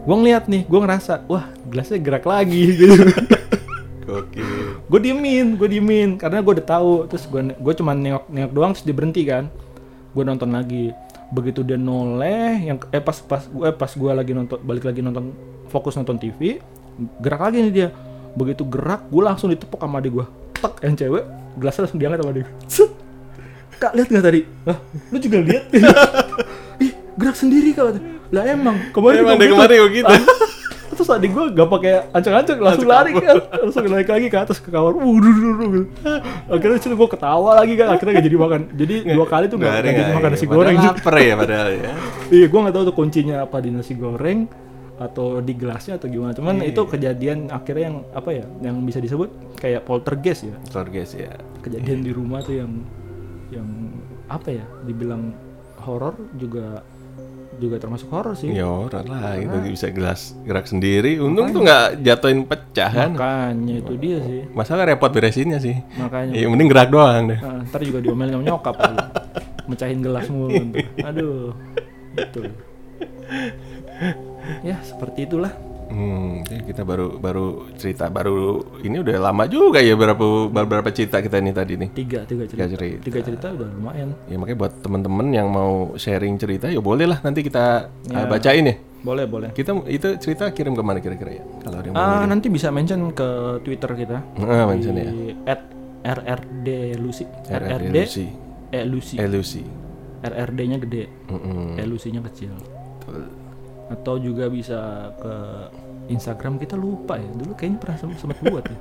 gue ngeliat nih, gue ngerasa, wah gelasnya gerak lagi <laughs> gitu. Gokil. gue diemin, gue diemin karena gue udah tahu. Terus gue gue cuma nengok nengok doang terus dia berhenti kan. Gue nonton lagi. Begitu dia noleh, yang eh pas pas gue pas gue lagi nonton balik lagi nonton fokus nonton TV, gerak lagi nih dia. Begitu gerak, gue langsung ditepok sama adik gue. Tek yang cewek, gelasnya langsung diangkat sama adik. Set. Kak lihat nggak tadi? Lah, lu juga lihat? <laughs> Ih, gerak sendiri kak. Lah emang kemarin Emang dari kemarin begitu. Ah, <laughs> terus adik gue gak pakai ancang-ancang langsung lari kan. Langsung naik lagi ke atas ke kamar. Wuduh, duh, duh, gitu. akhirnya situ gue ketawa lagi kan. Akhirnya gak jadi makan. Jadi dua kali tuh gak, gak jadi makan nasi Padahal goreng Lapar ya padahal ya. iya gue gak tahu tuh kuncinya apa di nasi goreng atau di gelasnya atau gimana. Cuman Iya, itu kejadian akhirnya yang apa ya yang bisa disebut kayak poltergeist ya. Guys ya. kejadian di rumah tuh yang yang apa ya dibilang horor juga juga termasuk horor sih Ya orang lah itu bisa gelas gerak sendiri. Untung tuh nggak jatuhin pecah kan. makanya itu dia sih Masalah repot beresinnya sih. makanya Ya mending gerak doang deh. Nah, ntar juga diomelin sama nyokap. Mecahin gelas mulu. <laughs> Aduh. Itu. Ya, seperti itulah. Hmm, kita baru baru cerita baru ini udah lama juga ya berapa beberapa cerita kita ini tadi nih. Tiga, tiga cerita. Tiga cerita. Tiga cerita udah lumayan. Ya makanya buat temen-temen yang mau sharing cerita ya boleh lah nanti kita Ya. uh, bacain ya. Boleh, boleh. Kita itu cerita kirim ke mana kira-kira ya? Kalau ada yang mau. Ah, nanti bisa mention ke Twitter kita. Ah, mention ya. At RRD Lucy. RRD RRD Lucy. eh Lucy. Eh Lucy. RRD-nya gede, Mm-mm. elusinya kecil. Betul. Atau juga bisa ke Instagram kita lupa ya. Dulu kayaknya pernah sem- sempat buat ya.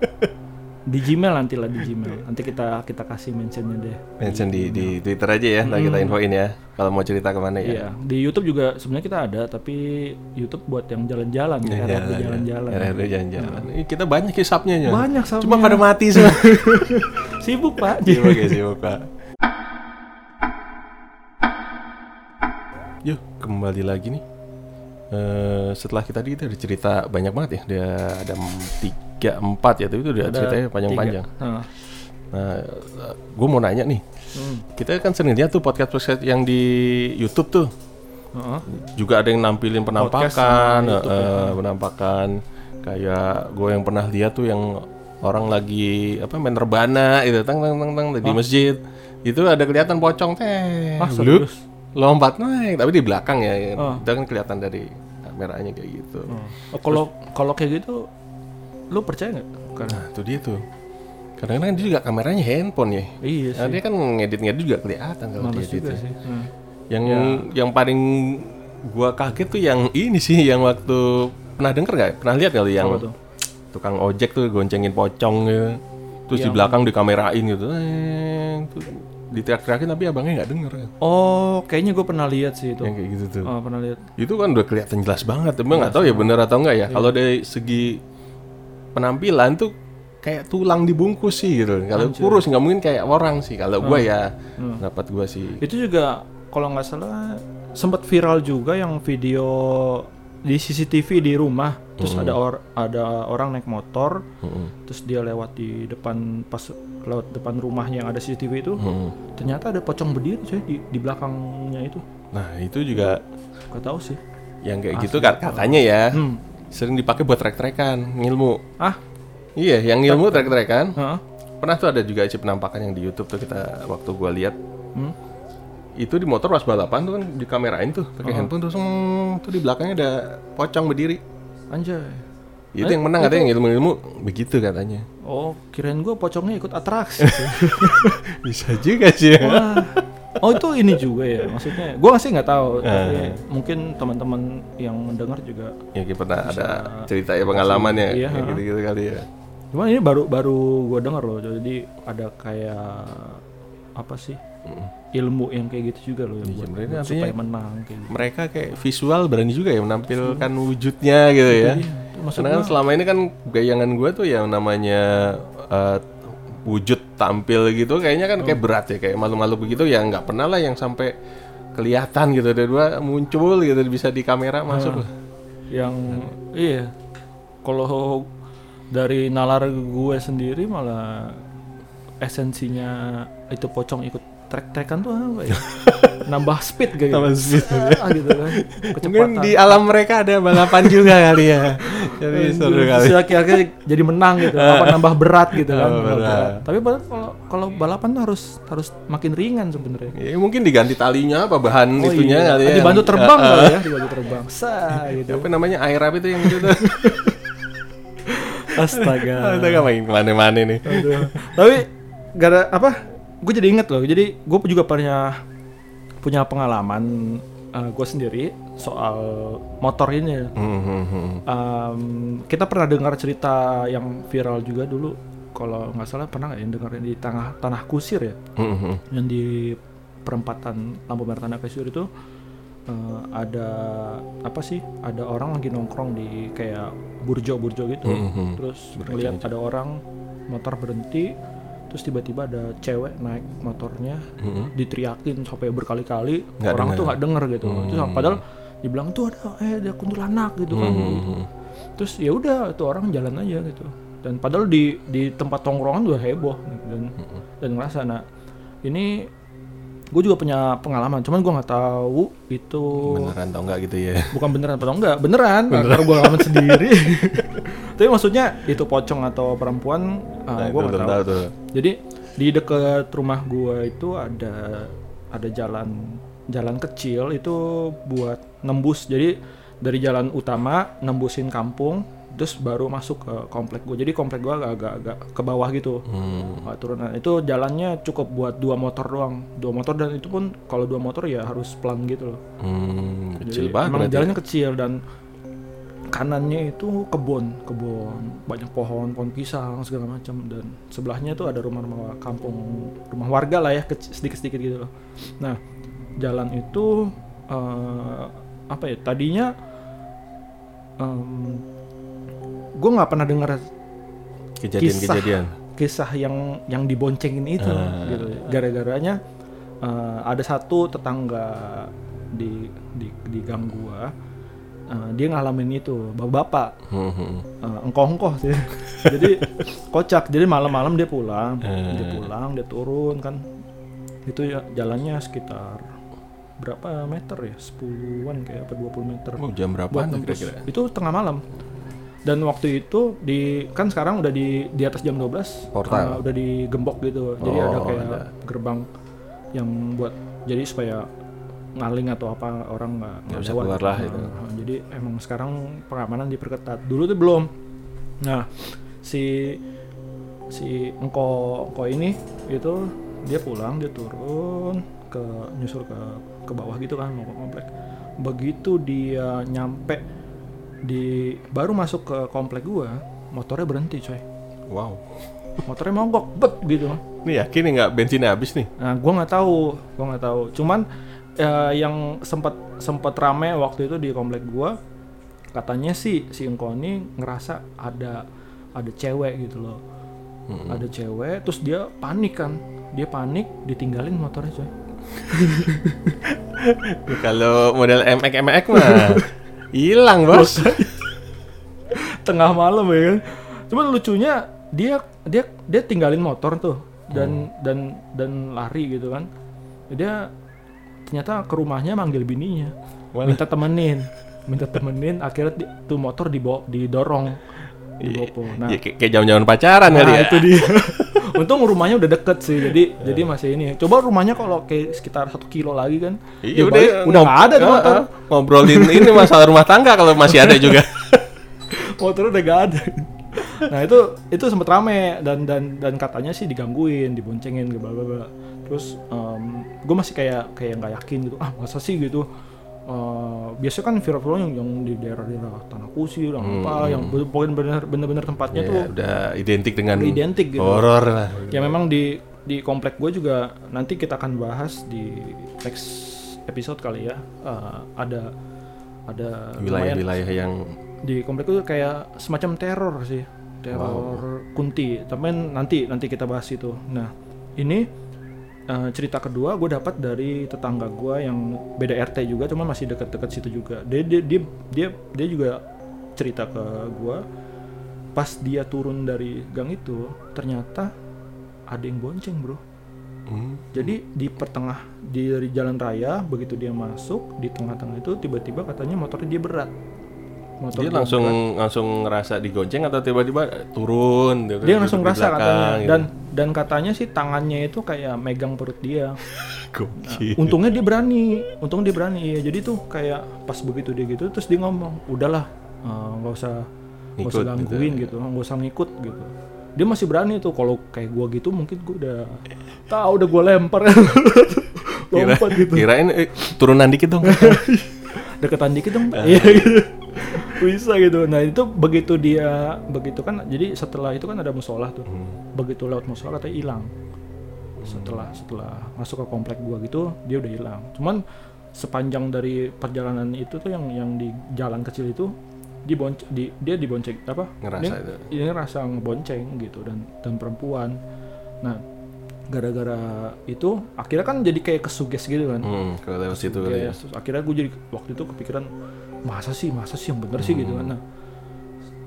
Di Gmail nanti lah di Gmail. Nanti kita kita kasih mentionnya deh. Mention di di Twitter aja ya, ntar kita infoin ya. Kalau mau cerita ke mana ya. Iya, di YouTube juga sebenarnya kita ada, tapi YouTube buat yang jalan-jalan, ya, Iya, RRD jalan-jalan. RRD jalan-jalan. Ih, Kita banyak hisapnya ya. Banyak sama. Cuma pada mati semua. <laughs> sibuk pak. Sibuk ya sibuk Pak. Yuk kembali lagi nih. Eh, setelah kita tadi kita ada cerita banyak banget ya. Dia ada tiga empat ya, tapi itu udah Ada ceritanya panjang-panjang. Nah, gue mau nanya nih. Hmm. Kita kan sering lihat tuh podcast-podcast yang di YouTube tuh. Heeh. juga ada yang nampilin Podcast penampakan, YouTube, eh, penampakan kayak gue yang pernah lihat tuh yang orang lagi apa main rebana itu tang tang tang tang di masjid itu ada kelihatan pocong teh Ah, serius? Lompat naik tapi di belakang ya Oh. itu kan kelihatan dari kameranya kayak gitu Oh, kalau kalau kayak gitu, lu percaya nggak? Karena nah itu dia tuh kadang-kadang dia juga kameranya handphone ya iya sih, nah, dia kan ngedit-ngedit juga kelihatan kalau dia males juga edit sih. Hmm. Yang yang paling gua kaget tuh yang ini sih yang waktu pernah denger nggak? Pernah lihat kali yang tuh? tukang ojek tuh goncengin pocong gitu. Terus di belakang dikamerain gitu. Eh, tuh diteriak-teriakin tapi abangnya nggak denger kan. Oh, kayaknya gue pernah lihat sih itu. Yang kayak gitu tuh. Oh, pernah lihat. Itu kan udah kelihatan jelas banget. Emang nggak tahu ya bener atau enggak ya. Kalau dari segi penampilan tuh kayak tulang dibungkus sih gitu. Kalau kurus nggak mungkin kayak orang sih. Kalau gua ya dapat gua sih. Itu juga kalau nggak salah sempat viral juga yang video di CCTV di rumah. Terus ada or ada orang naik motor, Mm-mm. terus dia lewat di depan pas lewat depan rumahnya yang ada CCTV itu. Mm-mm. Ternyata ada pocong berdiri coy di di belakangnya itu. Nah itu juga Gak tahu sih. yang kayak gitu kat- katanya ya Hmm. sering dipakai buat trek-trekan ngilmu Ah, iya yang ngilmu trek-trekan heeh. pernah tuh ada juga isi penampakan yang di YouTube tuh kita waktu gua lihat Hmm. Itu di motor pas balapan tuh kan dikamerain tuh pakai handphone tuh seng, tuh di belakangnya ada pocong berdiri Anjay. itu yang menang katanya yang ilmu-ilmu begitu katanya Oh, kirain gue pocongnya ikut atraksi. <laughs> bisa juga sih ya. Wah. Oh itu ini juga ya maksudnya. Gue sih nggak tahu. Eh. Tapi mungkin teman-teman yang mendengar juga. ya kita pernah ada cerita ya pengalaman ya Iya. kayak gitu-gitu kali ya Cuman ini baru baru gue dengar loh. Jadi ada kayak apa sih ilmu yang kayak gitu juga loh yang buat, sebenarnya buat artinya- supaya menang kayak gitu. mereka kayak visual berani juga ya menampilkan wujudnya gitu ya. Karena kan selama ini kan gayangan gue tuh yang namanya eh, wujud tampil gitu kayaknya kan kayak berat ya kayak malu-malu begitu ya nggak pernah lah yang sampai kelihatan gitu ada dua muncul gitu bisa di kamera masuk lah. yang iya kalau dari nalar gue sendiri malah esensinya itu pocong ikut trek-trekan tuh apa ya? <laughs> nambah speed kayak Nambah gitu. speed. Ah, gitu kan. Mungkin Kecepatan. di alam mereka ada balapan juga kali ya. Jadi seru kali. akhir-akhir jadi menang gitu. Apa nambah berat gitu kan. Oh, nambah berat. Tapi kalau kalau balapan tuh harus harus makin ringan sebenarnya. Ya, mungkin diganti talinya apa bahan Oh itunya iya. kali ya. Dibantu yang- terbang Ah, kali ah. ya, dibantu terbang. <laughs> Sa gitu. Apa namanya air apa itu yang gitu tuh? <laughs> Astaga. Kita main ke mana-mana nih. Tapi gara apa? Gue jadi inget loh. Jadi gue juga pernah punya pengalaman gue sendiri soal motor ini. Hmm, hmm, hmm. Em, kita pernah dengar cerita yang viral juga dulu. Kalau nggak salah pernah nggak yang dengerin di tengah tanah kusir ya, Hmm, hmm. yang di perempatan lampu merah tanah kusir itu eh, ada apa sih? Ada orang lagi nongkrong di kayak burjo-burjo gitu. Hmm, hmm. Terus melihat ada orang motor berhenti, terus tiba-tiba ada cewek naik motornya, Hmm. diteriakin sampai berkali-kali, Nggak orang denger. tuh nggak denger gitu. Terus Hmm. padahal dibilang tuh ada eh ada kuntilanak gitu kan. Hmm. Terus ya udah tuh orang jalan aja gitu. Dan padahal di di tempat tongkrongan udah heboh gitu. dan dan ngerasa nah ini gue juga punya pengalaman, cuman gue nggak tahu itu Beneran tau nggak gitu ya? bukan beneran atau enggak beneran, karena gue ngalamin sendiri <laughs> tapi maksudnya itu pocong atau perempuan uh, Nah, gue itu nggak tahu tuh. Jadi di dekat rumah gue itu ada ada jalan jalan kecil itu buat nembus jadi dari jalan utama nembusin kampung terus baru masuk ke komplek gue jadi komplek gue agak-agak ke bawah gitu Hmm. Turunan itu jalannya cukup buat dua motor doang dua motor dan itu pun kalau dua motor ya harus pelan gitu loh Hmm, kecil Jadi banget. emang berarti. jalannya kecil dan kanannya itu kebun kebun banyak pohon pohon pisang segala macam dan sebelahnya itu ada rumah-rumah kampung rumah warga lah ya sedikit sedikit gitu loh nah jalan itu eh, apa ya tadinya gue nggak pernah dengar Kejadian-kejadian. kisah yang yang diboncengin itu Ah. gitu gara-garanya eh, ada satu tetangga di di di gang gua eh, dia ngalamin itu bapak-bapak Hmm, hmm. uh, engkoh-engkoh sih. <laughs> jadi kocak. Jadi malam-malam dia pulang, Eh. dia pulang, dia turun kan. Itu ya jalannya sekitar berapa meter ya? 10-an kayak apa 20 meter. Oh, jam berapa kira-kira? Itu tengah malam. Dan waktu itu di kan sekarang udah di di atas jam 12 Portal. uh, udah digembok gitu. Jadi Oh, ada kayak ada. gerbang yang buat jadi supaya ngaling atau apa orang nggak Nggak bisa keluar gitu. lah itu. Nah, jadi emang sekarang pengamanan diperketat. Dulu tuh belum. Nah, si si engko engko ini itu dia pulang, dia turun ke nyusul ke ke bawah gitu kan mau ke komplek. Begitu dia nyampe di baru masuk ke komplek gua, motornya berhenti, coy. Wow. Motornya mogok, bet gitu. Ini yakin nih nggak bensinnya habis nih? Nah, gua nggak tahu, gua nggak tahu. Cuman eh, yang sempat sempat rame waktu itu di komplek gua, katanya sih si Engko ini ngerasa ada ada cewek gitu loh. Hmm. Ada cewek, terus dia panik kan. Dia panik, ditinggalin motornya coy. <laughs> Kalau model MX MX mah <laughs> hilang bos. Tengah malam ya kan. Cuman lucunya dia dia dia tinggalin motor tuh dan dan dan lari gitu kan. Dia ternyata ke rumahnya manggil bininya. Walah. minta temenin minta temenin akhirnya di- tuh motor dibawa didorong dibopo nah, Ya, kayak zaman-zaman pacaran nah kali ya. itu dia <laughs> untung rumahnya udah deket sih jadi jadi masih ini coba rumahnya kalau kayak sekitar satu kilo lagi kan Iya dia balik, udah nggak ada tuh motor. Ngobrolin ini masalah rumah tangga kalau masih ada juga. <laughs> motor udah gak ada nah itu itu sempet rame dan dan dan katanya sih digangguin diboncengin bla bla bla. Terus gue masih kayak kayak nggak yakin gitu. Ah masa sih gitu? Eh, biasanya kan viral-viral yang, yang di daerah-daerah tanah kusir yang apa yang be- pokoknya bener bener-bener tempatnya Ya, tuh udah identik dengan identik gitu. horor lah. ya memang di di komplek gue juga nanti kita akan bahas di next episode kali ya. Eh, ada ada Wilayah-wilayah yang di komplek itu kayak semacam teror sih teror kunti. Tapi nanti nanti kita bahas itu. Nah ini eh, cerita kedua gue dapat dari tetangga gue yang beda RT juga cuma masih dekat-dekat situ juga. Dia dia dia dia, dia juga cerita ke gue pas dia turun dari gang itu ternyata ada yang bonceng bro. Hmm. jadi di pertengah di dari jalan raya begitu dia masuk di tengah-tengah itu tiba-tiba katanya motornya dia berat motor dia langsung langsung ngerasa digonceng atau tiba-tiba turun gitu, dia langsung duduk di rasa katanya gitu. dan dan katanya sih tangannya itu kayak megang perut dia. <laughs> Gokil. untungnya dia berani untungnya dia berani. Iya jadi tuh kayak pas begitu dia gitu terus dia ngomong udahlah eh, nggak usah nggak usah gitu gangguin gitu nggak usah ngikut gitu. Dia masih berani tuh kalau kayak gua gitu mungkin gua udah tahu udah gua lempar. <laughs> Kira, lompat gitu. kirain eh, turunan dikit dong. <laughs> Deketan dikit dong Pak. iya gitu bisa gitu. Nah itu begitu dia begitu kan jadi setelah itu kan ada musola tuh. Begitu lewat musola katanya hilang. Setelah setelah masuk ke komplek gua gitu dia udah hilang. Cuman sepanjang dari perjalanan itu tuh yang yang di jalan kecil itu dibonce di, dia dibonceng apa? Ngerasa dia, itu. dia ngerasa ngebonceng gitu dan dan perempuan. Nah gara-gara itu akhirnya kan jadi kayak kesuges gitu kan. Hmm, kalau lewat situ kali ya. akhirnya gue jadi waktu itu kepikiran masa sih masa sih yang bener sih? Gitu kan. Nah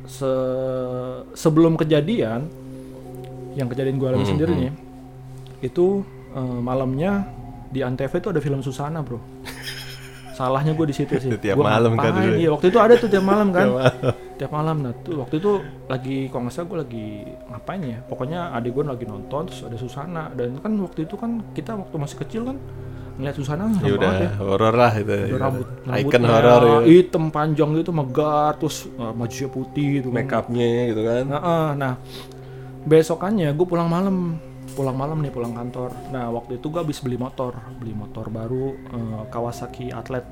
se- sebelum kejadian yang kejadian gue alami Hmm, sendiri nih itu eh, malamnya di antv itu ada film Susana bro. Salahnya gue di situ sih. Tiap Gua malam kan dulu ya? iya waktu itu ada tuh tiap malam kan. Tiap malam. Nah tuh waktu itu lagi kalau nggak salah gue lagi ngapain ya? Pokoknya adik gue lagi nonton terus ada Susana. Dan kan waktu itu kan kita waktu masih kecil kan ngeliat Susana Ya udah ya horor lah itu. Udah rambut Icon horor ya. hitam panjang gitu megar terus uh, bajunya putih gitu kan. Make upnya gitu kan. Nah, eh, nah besokannya gue pulang malam pulang malam nih pulang kantor nah waktu itu gue habis beli motor beli motor baru eh, Kawasaki Atlet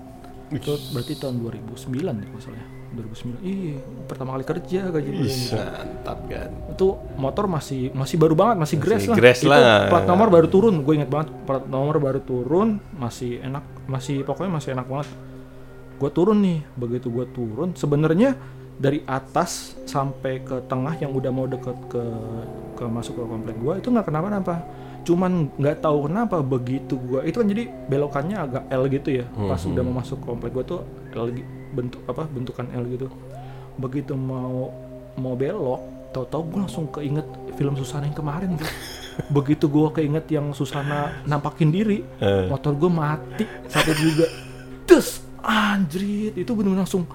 itu berarti tahun 2009 ya masalahnya 2009 iya pertama kali kerja gaji mantap kan. itu motor masih masih baru banget masih grass lah. grass itu lah. plat nomor baru turun. Gue inget banget plat nomor baru turun masih enak masih pokoknya masih enak banget. Gue turun nih begitu gue turun sebenarnya dari atas sampai ke tengah yang udah mau deket ke ke masuk ke komplek gue itu nggak kenapa-napa cuman nggak tahu kenapa begitu gue itu kan jadi belokannya agak L gitu ya pas Mhm. udah mau masuk komplek gue tuh L bentuk apa bentukan L gitu. Begitu mau mau belok tahu-tahu gue langsung keinget film Susana yang kemarin tuh. <laughs> Begitu gue keinget yang Susana nampakin diri Eh. motor gue mati satu juga. Terus anjrit itu bener langsung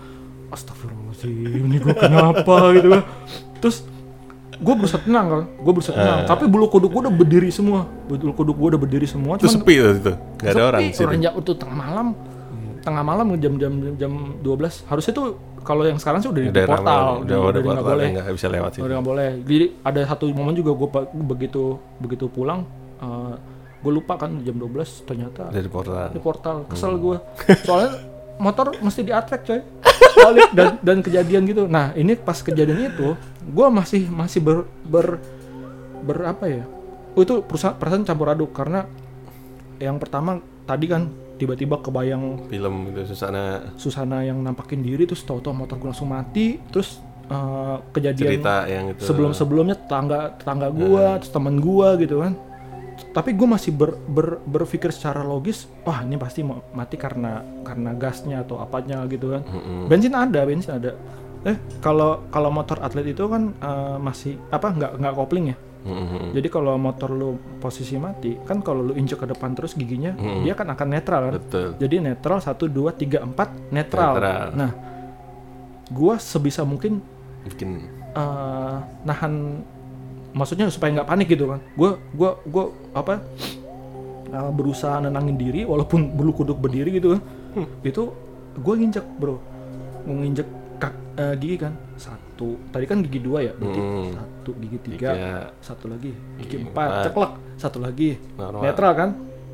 astagfirullahaladzim ini gue kenapa? gitu kan. Terus gue berusaha tenang kan gue berusaha tenang. Eh. tapi bulu kuduk gue udah berdiri semua. Bulu kuduk gue udah berdiri semua Itu sepi tuh itu. Gak ada orang situ. orang jam itu tengah malam. Tengah malam jam jam jam 12 harusnya tuh kalau yang sekarang sih udah di Udah portal. ramai, udah udah udah nggak boleh. nggak bisa lewat sih. udah nggak boleh. Jadi ada satu momen juga gue begitu begitu pulang gue lupa kan jam 12 ternyata Dari portal. di portal. Kesel gue <laughs> soalnya motor mesti di attract coy. <laughs> Balik dan dan kejadian gitu. Nah ini pas kejadian itu gue masih masih ber ber ber apa ya? Oh, itu perusahaan perasaan campur aduk karena yang pertama tadi kan tiba-tiba kebayang Film itu Susana. Susana yang nampakin diri terus tahu-tahu motor gue langsung mati terus eh, kejadian cerita yang itu. sebelum sebelumnya tetangga tetangga gua terus teman gua gitu kan tapi gue masih ber, ber- berpikir secara logis wah ini pasti mati karena karena gasnya atau apanya gitu kan Mm-mm. bensin ada bensin ada eh kalau kalau motor atlet itu kan eh, masih apa nggak nggak kopling ya Mm-mm. jadi kalau motor lu posisi mati kan kalau lu injek ke depan terus giginya Hmm. dia kan akan netral kan Betul. jadi netral 1 2 3 4 netral. Netral. Nah, gua sebisa mungkin Bikin eh, nahan maksudnya supaya nggak panik gitu kan. Gua gua gua apa eh, berusaha nenangin diri walaupun bulu kuduk berdiri gitu kan. Itu gua nginjek, Bro. Mau nginjek kak, eh, gigi kan. Satu. Tadi kan gigi dua ya, berarti Hmm. satu gigi tiga, tiga satu lagi gigi Gigi empat, empat. ceklek, satu lagi normal. netral kan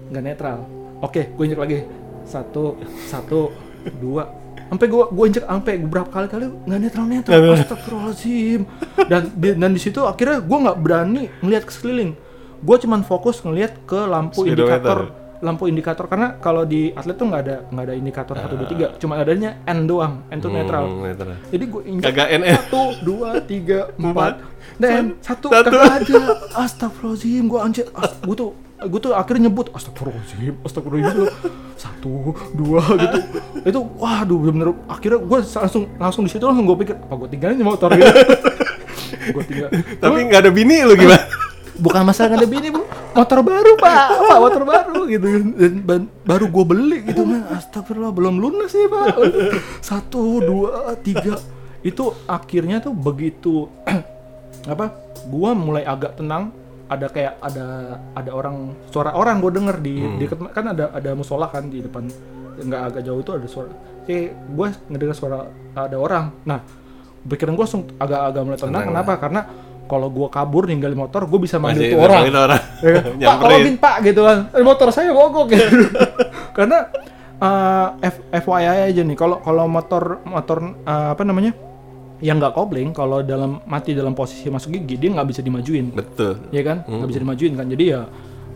nggak netral oke gue injek lagi satu satu dua sampai gue gue injek sampai beberapa kali kali nggak netral netral. Astagfirullahaladzim. Dan di, dan di situ akhirnya gue nggak berani ngelihat ke sekeliling. Gue cuman fokus ngelihat ke lampu indikator lampu indikator. Karena kalau di atlet tuh nggak ada nggak ada indikator satu dua tiga. Cuma adanya N doang N tuh netral. Hmm, netral. jadi gue injek satu dua tiga empat. dan satu, Satu. kagak ada. Astagfirullahaladzim gue anjir. Gue tuh gue tuh akhirnya nyebut astagfirullahaladzim astagfirullahaladzim satu dua gitu. Itu waduh bener-bener akhirnya gue langsung langsung di situ langsung gue pikir apa gue tinggalin motor gitu? <laughs> Gue tinggal Tapi nggak ada bini lu gimana? bukan masalah nggak ada bini bu. Motor baru pak. Pak motor baru gitu. Dan ban- baru gue beli gitu. Man astagfirullah belum lunas sih pak. Satu dua tiga. Itu akhirnya tuh begitu <clears throat> apa gua mulai agak tenang ada kayak ada ada orang suara orang gue denger di di deket- kan ada ada musola kan di depan nggak agak jauh itu ada suara kayak gue ngedengar suara ada orang. Nah pikiran gue langsung agak-agak mulai tenang. Kenapa? karena kalau gue kabur ninggalin motor gue bisa manggil tuh orang. orang. <laughs> Ya kan? <laughs> pak tolongin pak gitu kan. Eh, motor saya mogok gitu. <laughs> Karena eh, F- FYI aja nih. Kalau kalau motor motor eh, apa namanya yang nggak kopling. Kalau dalam mati dalam posisi masuk gigi dia nggak bisa dimajuin. Betul. ya kan? Nggak bisa dimajuin kan? Jadi ya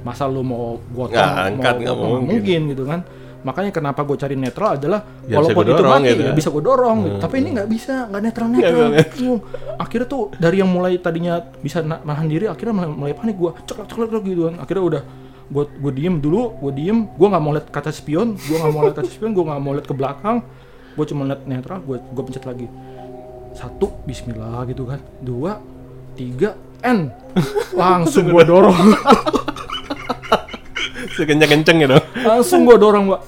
masa lu mau gotong Nggak angkat, nggak mau, mungkin. mungkin gitu kan? Makanya kenapa gue cari netral adalah Ya, walaupun itu gedorong mati gitu ya. ya. bisa gue dorong. Gitu. tapi ini nggak bisa nggak netral Nggak netral. Gitu. akhirnya tuh dari yang mulai tadinya bisa na- nahan diri akhirnya mulai, mulai panik gue ceklek ceklek gitu kan. Akhirnya udah gue gue diem dulu gue diem. Gue nggak mau lihat kaca spion gue nggak mau lihat kaca spion gue nggak mau lihat ke belakang. Gue cuma lihat netral gue gue pencet lagi satu Bismillah gitu kan. Dua tiga N. <laughs> Langsung gue dorong. <laughs> Sekencang-kencang gitu. langsung gue dorong mbak.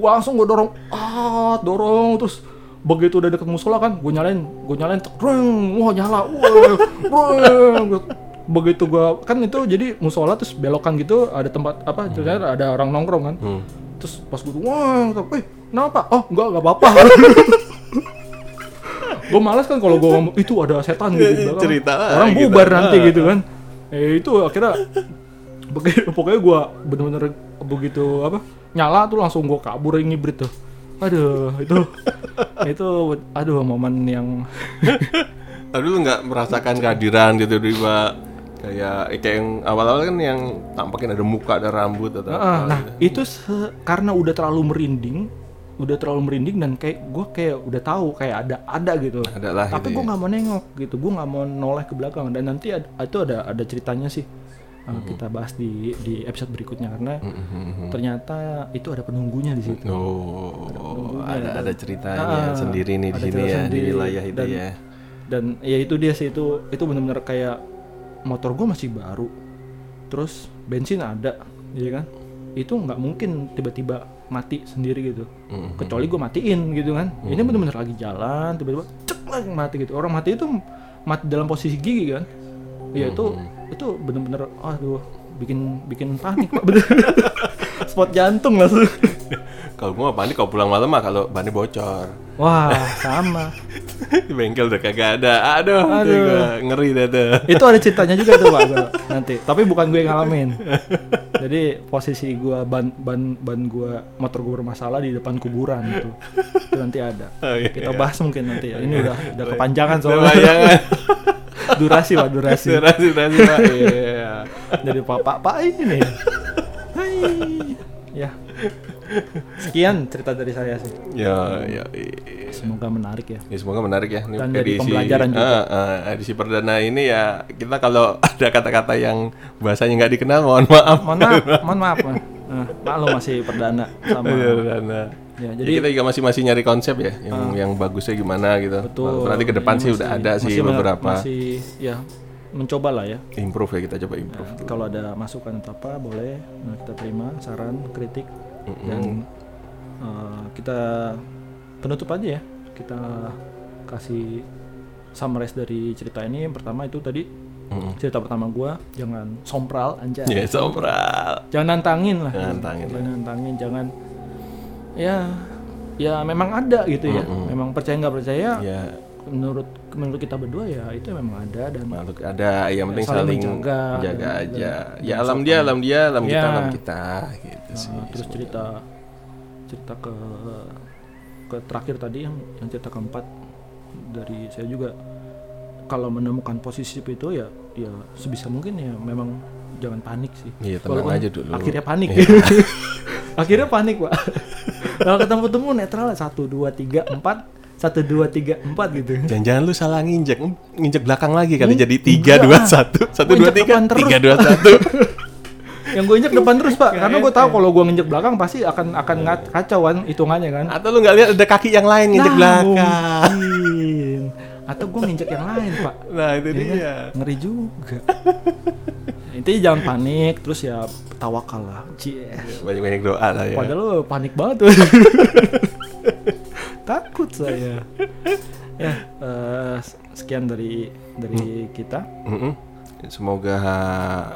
Langsung gue dorong. Ah dorong terus. Begitu udah deket musola kan gue nyalain gue nyalain tek, reng, wah nyala. Wah begitu gua kan itu jadi musola terus belokan gitu ada tempat apa ternyata ada orang nongkrong kan. Hmm. terus pas gue wah eh kenapa? Oh enggak enggak apa-apa <laughs> gue malas kan kalau gue ngomong itu ada setan gitu di belakang. Cerita lah orang gitu. bubar nanti gitu kan eh itu akhirnya Pokoknya- pokoknya gue bener-bener begitu apa nyala tuh langsung gue kabur ngibrit tuh aduh itu <laughs> itu aduh momen yang <laughs> Tapi lu nggak merasakan kehadiran gitu tiba kayak kayak yang awal-awal kan yang tampakin ada muka ada rambut atau Heeh, apa nah gitu. itu se- karena udah terlalu merinding udah terlalu merinding dan kayak gue kayak udah tahu kayak ada ada gitu Ada lah tapi gitu gue ya. nggak mau nengok gitu gue nggak mau noleh ke belakang dan nanti ad- itu ada ada ceritanya sih uh, Mm-hmm. kita bahas di di episode berikutnya karena Mhm. ternyata itu ada penunggunya di situ Oh, ada ada ceritanya Ah, sendiri nih di ada sini ya di sendiri. wilayah itu Dan- ya. dan ya itu dia sih itu itu benar-benar kayak motor gue masih baru terus bensin ada ya kan itu nggak mungkin tiba-tiba mati sendiri gitu. Mhm. kecuali gue matiin gitu kan. Ini benar-benar lagi jalan tiba-tiba cek lagi mati gitu. Orang mati itu mati dalam posisi gigi kan. Ya itu itu benar-benar aduh bikin bikin panik pak. <laughs> Bener spot jantung langsung Kalau gua panik kalau pulang malam mah kalau bannya bocor. wah <laughs> sama di bengkel udah kagak ada. Aduh, Aduh. Gua, ngeri dah tuh. itu ada ceritanya juga tuh pak gua <laughs> nanti tapi bukan gue yang ngalamin jadi posisi gua ban ban ban gua motor gua bermasalah di depan kuburan itu itu nanti ada Oh, iya. kita bahas mungkin nanti ya ini udah udah kepanjangan soalnya <laughs> durasi pak durasi Durasi, durasi, Pak. Iya. dari pak pak pak ini Hai. ya sekian cerita dari saya sih Ya, ya. semoga menarik ya Ya, semoga menarik ya. Ini Dan jadi pembelajaran juga. Ah, ah, edisi perdana ini ya kita kalau <laughs> ada kata-kata yang bahasanya nggak dikenal mohon maaf. mohon maaf mohon maaf. Nah, maklum masih perdana sama Iya, perdana. ya Jadi jadi kita juga masih masih nyari konsep ya, yang yang bagusnya gimana gitu. betul nanti ke depan sih masih- udah ada sih masih me- beberapa masih ya mencoba lah ya improve ya kita coba improve. dulu. kalau ada masukan atau apa boleh nah, kita terima saran kritik dan uh, kita penutup aja ya. Kita kasih summarize dari cerita ini. Yang pertama itu tadi Mm-mm. cerita pertama gua jangan sompral anjay. Ya, sombral. jangan nantangin lah. Jangan nantangin. jangan nantangin jangan ya ya memang ada gitu ya. Memang percaya nggak percaya Ya, menurut menurut kita berdua ya itu memang ada dan makhluk ada yang penting saling saling menjaga jaga dan- aja. dan- Ya alam dia, alam dia, alam kita, Ya. alam kita gitu sih. Nah, terus cerita cerita ke ke terakhir tadi yang yang cerita keempat dari saya juga kalau menemukan posisi itu ya ya sebisa mungkin ya memang jangan panik sih Iya, tenang Walaupun aja dulu. akhirnya panik Iya. <laughs> akhirnya panik pak kalau ketemu temu netral satu dua tiga empat satu dua tiga empat gitu Jangan-jangan lu salah nginjek, nginjek belakang lagi kali Hmm, jadi tiga dua satu, satu dua tiga, tiga dua satu. yang gue injek depan terus pak karena gue tahu kalau gue nginjek belakang pasti akan akan ngat- kacau kan hitungannya kan Atau lu nggak lihat ada kaki yang lain nginjek Nah, belakang? mungkin. Atau gue nginjek yang lain, Pak. Nah itu Iya kan? dia. Ngeri juga. Intinya jangan panik, terus ya tawakal lah. Cies. Banyak-banyak doa lah ya. Padahal lo panik banget tuh. <laughs> Takut saya. Ya, eh, sekian dari dari kita. Mm-mm. Semoga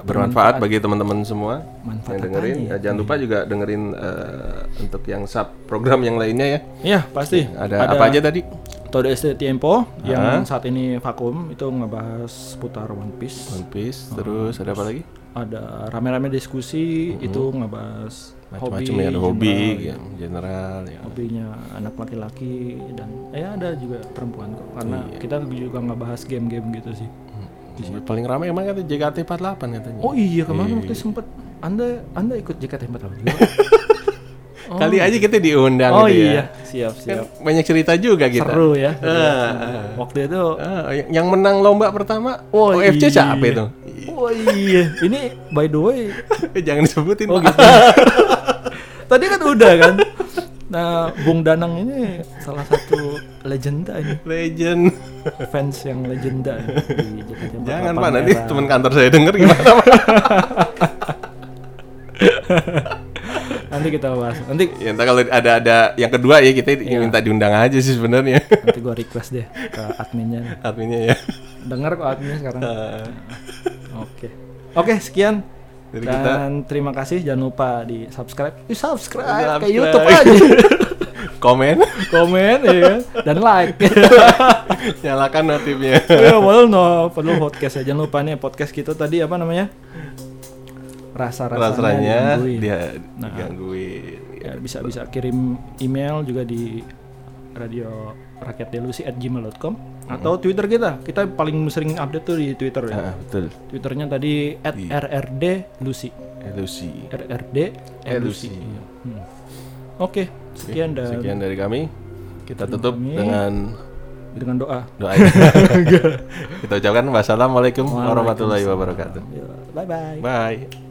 bermanfaat bagi teman-teman semua Manfaat yang dengerin. ya? Ya, jangan lupa juga dengerin eh, untuk yang sub program yang lainnya ya. Iya, pasti. Ada, apa aja tadi? Todo ST Tiempo yang saat ini vakum itu ngebahas seputar One Piece. One Piece, terus ada apa lagi? Ada rame-rame diskusi itu ngebahas Macam-macam ya, ada hobi, general, ya, general ya. hobinya anak laki-laki dan ya ada juga perempuan kok karena Iya. kita juga nggak bahas game-game gitu sih Paling ramai emang kata JKT48 katanya. oh iya kemarin waktu sempet anda anda ikut JKT48 juga <laughs> Kali aja kita diundang oh gitu iya ya. siap Kan siap banyak cerita juga kita. seru ya Ah, waktu itu ah, yang- menang lomba pertama Oh, OFC iya. siapa itu? oh iya ini by the way <laughs> Jangan disebutin. oh gitu <laughs> tadi kan udah kan nah Bung Danang ini salah satu legenda ini Legend. fans yang legenda di JKT48 Jangan Pak, nanti teman kantor saya denger gimana Pak? <laughs> nanti kita bahas nanti ya entar kalau ada ada yang kedua ya kita minta diundang aja sih sebenarnya. nanti gua request deh ke adminnya Adminnya ya. dengar kok adminnya sekarang Ah. Oke. Oke, sekian. Dari Dan kita terima kasih jangan lupa di subscribe. Di subscribe, kayak Subscribe. YouTube aja. <laughs> komen, Komen ya dan like. <laughs> nyalakan notifnya. ya, well no, perlu podcast ya. Jangan lupa nih podcast kita tadi apa namanya? Rasa-rasanya Rasanya digangguin. dia Nah. digangguin. ya bisa bisa kirim email juga di radio rakyatdelusi at gmail.com atau twitter kita kita paling sering update tuh di twitter ya Ah, betul. twitternya tadi at Di- rrd lucy Elusi. rrd Elusi. lucy Hmm. oke sekian dan Sekian dari kami. Kita tutup kami. dengan dengan doa doa. <laughs> Kita ucapkan wassalamualaikum warahmatullahi wabarakatuh. bye bye Bye.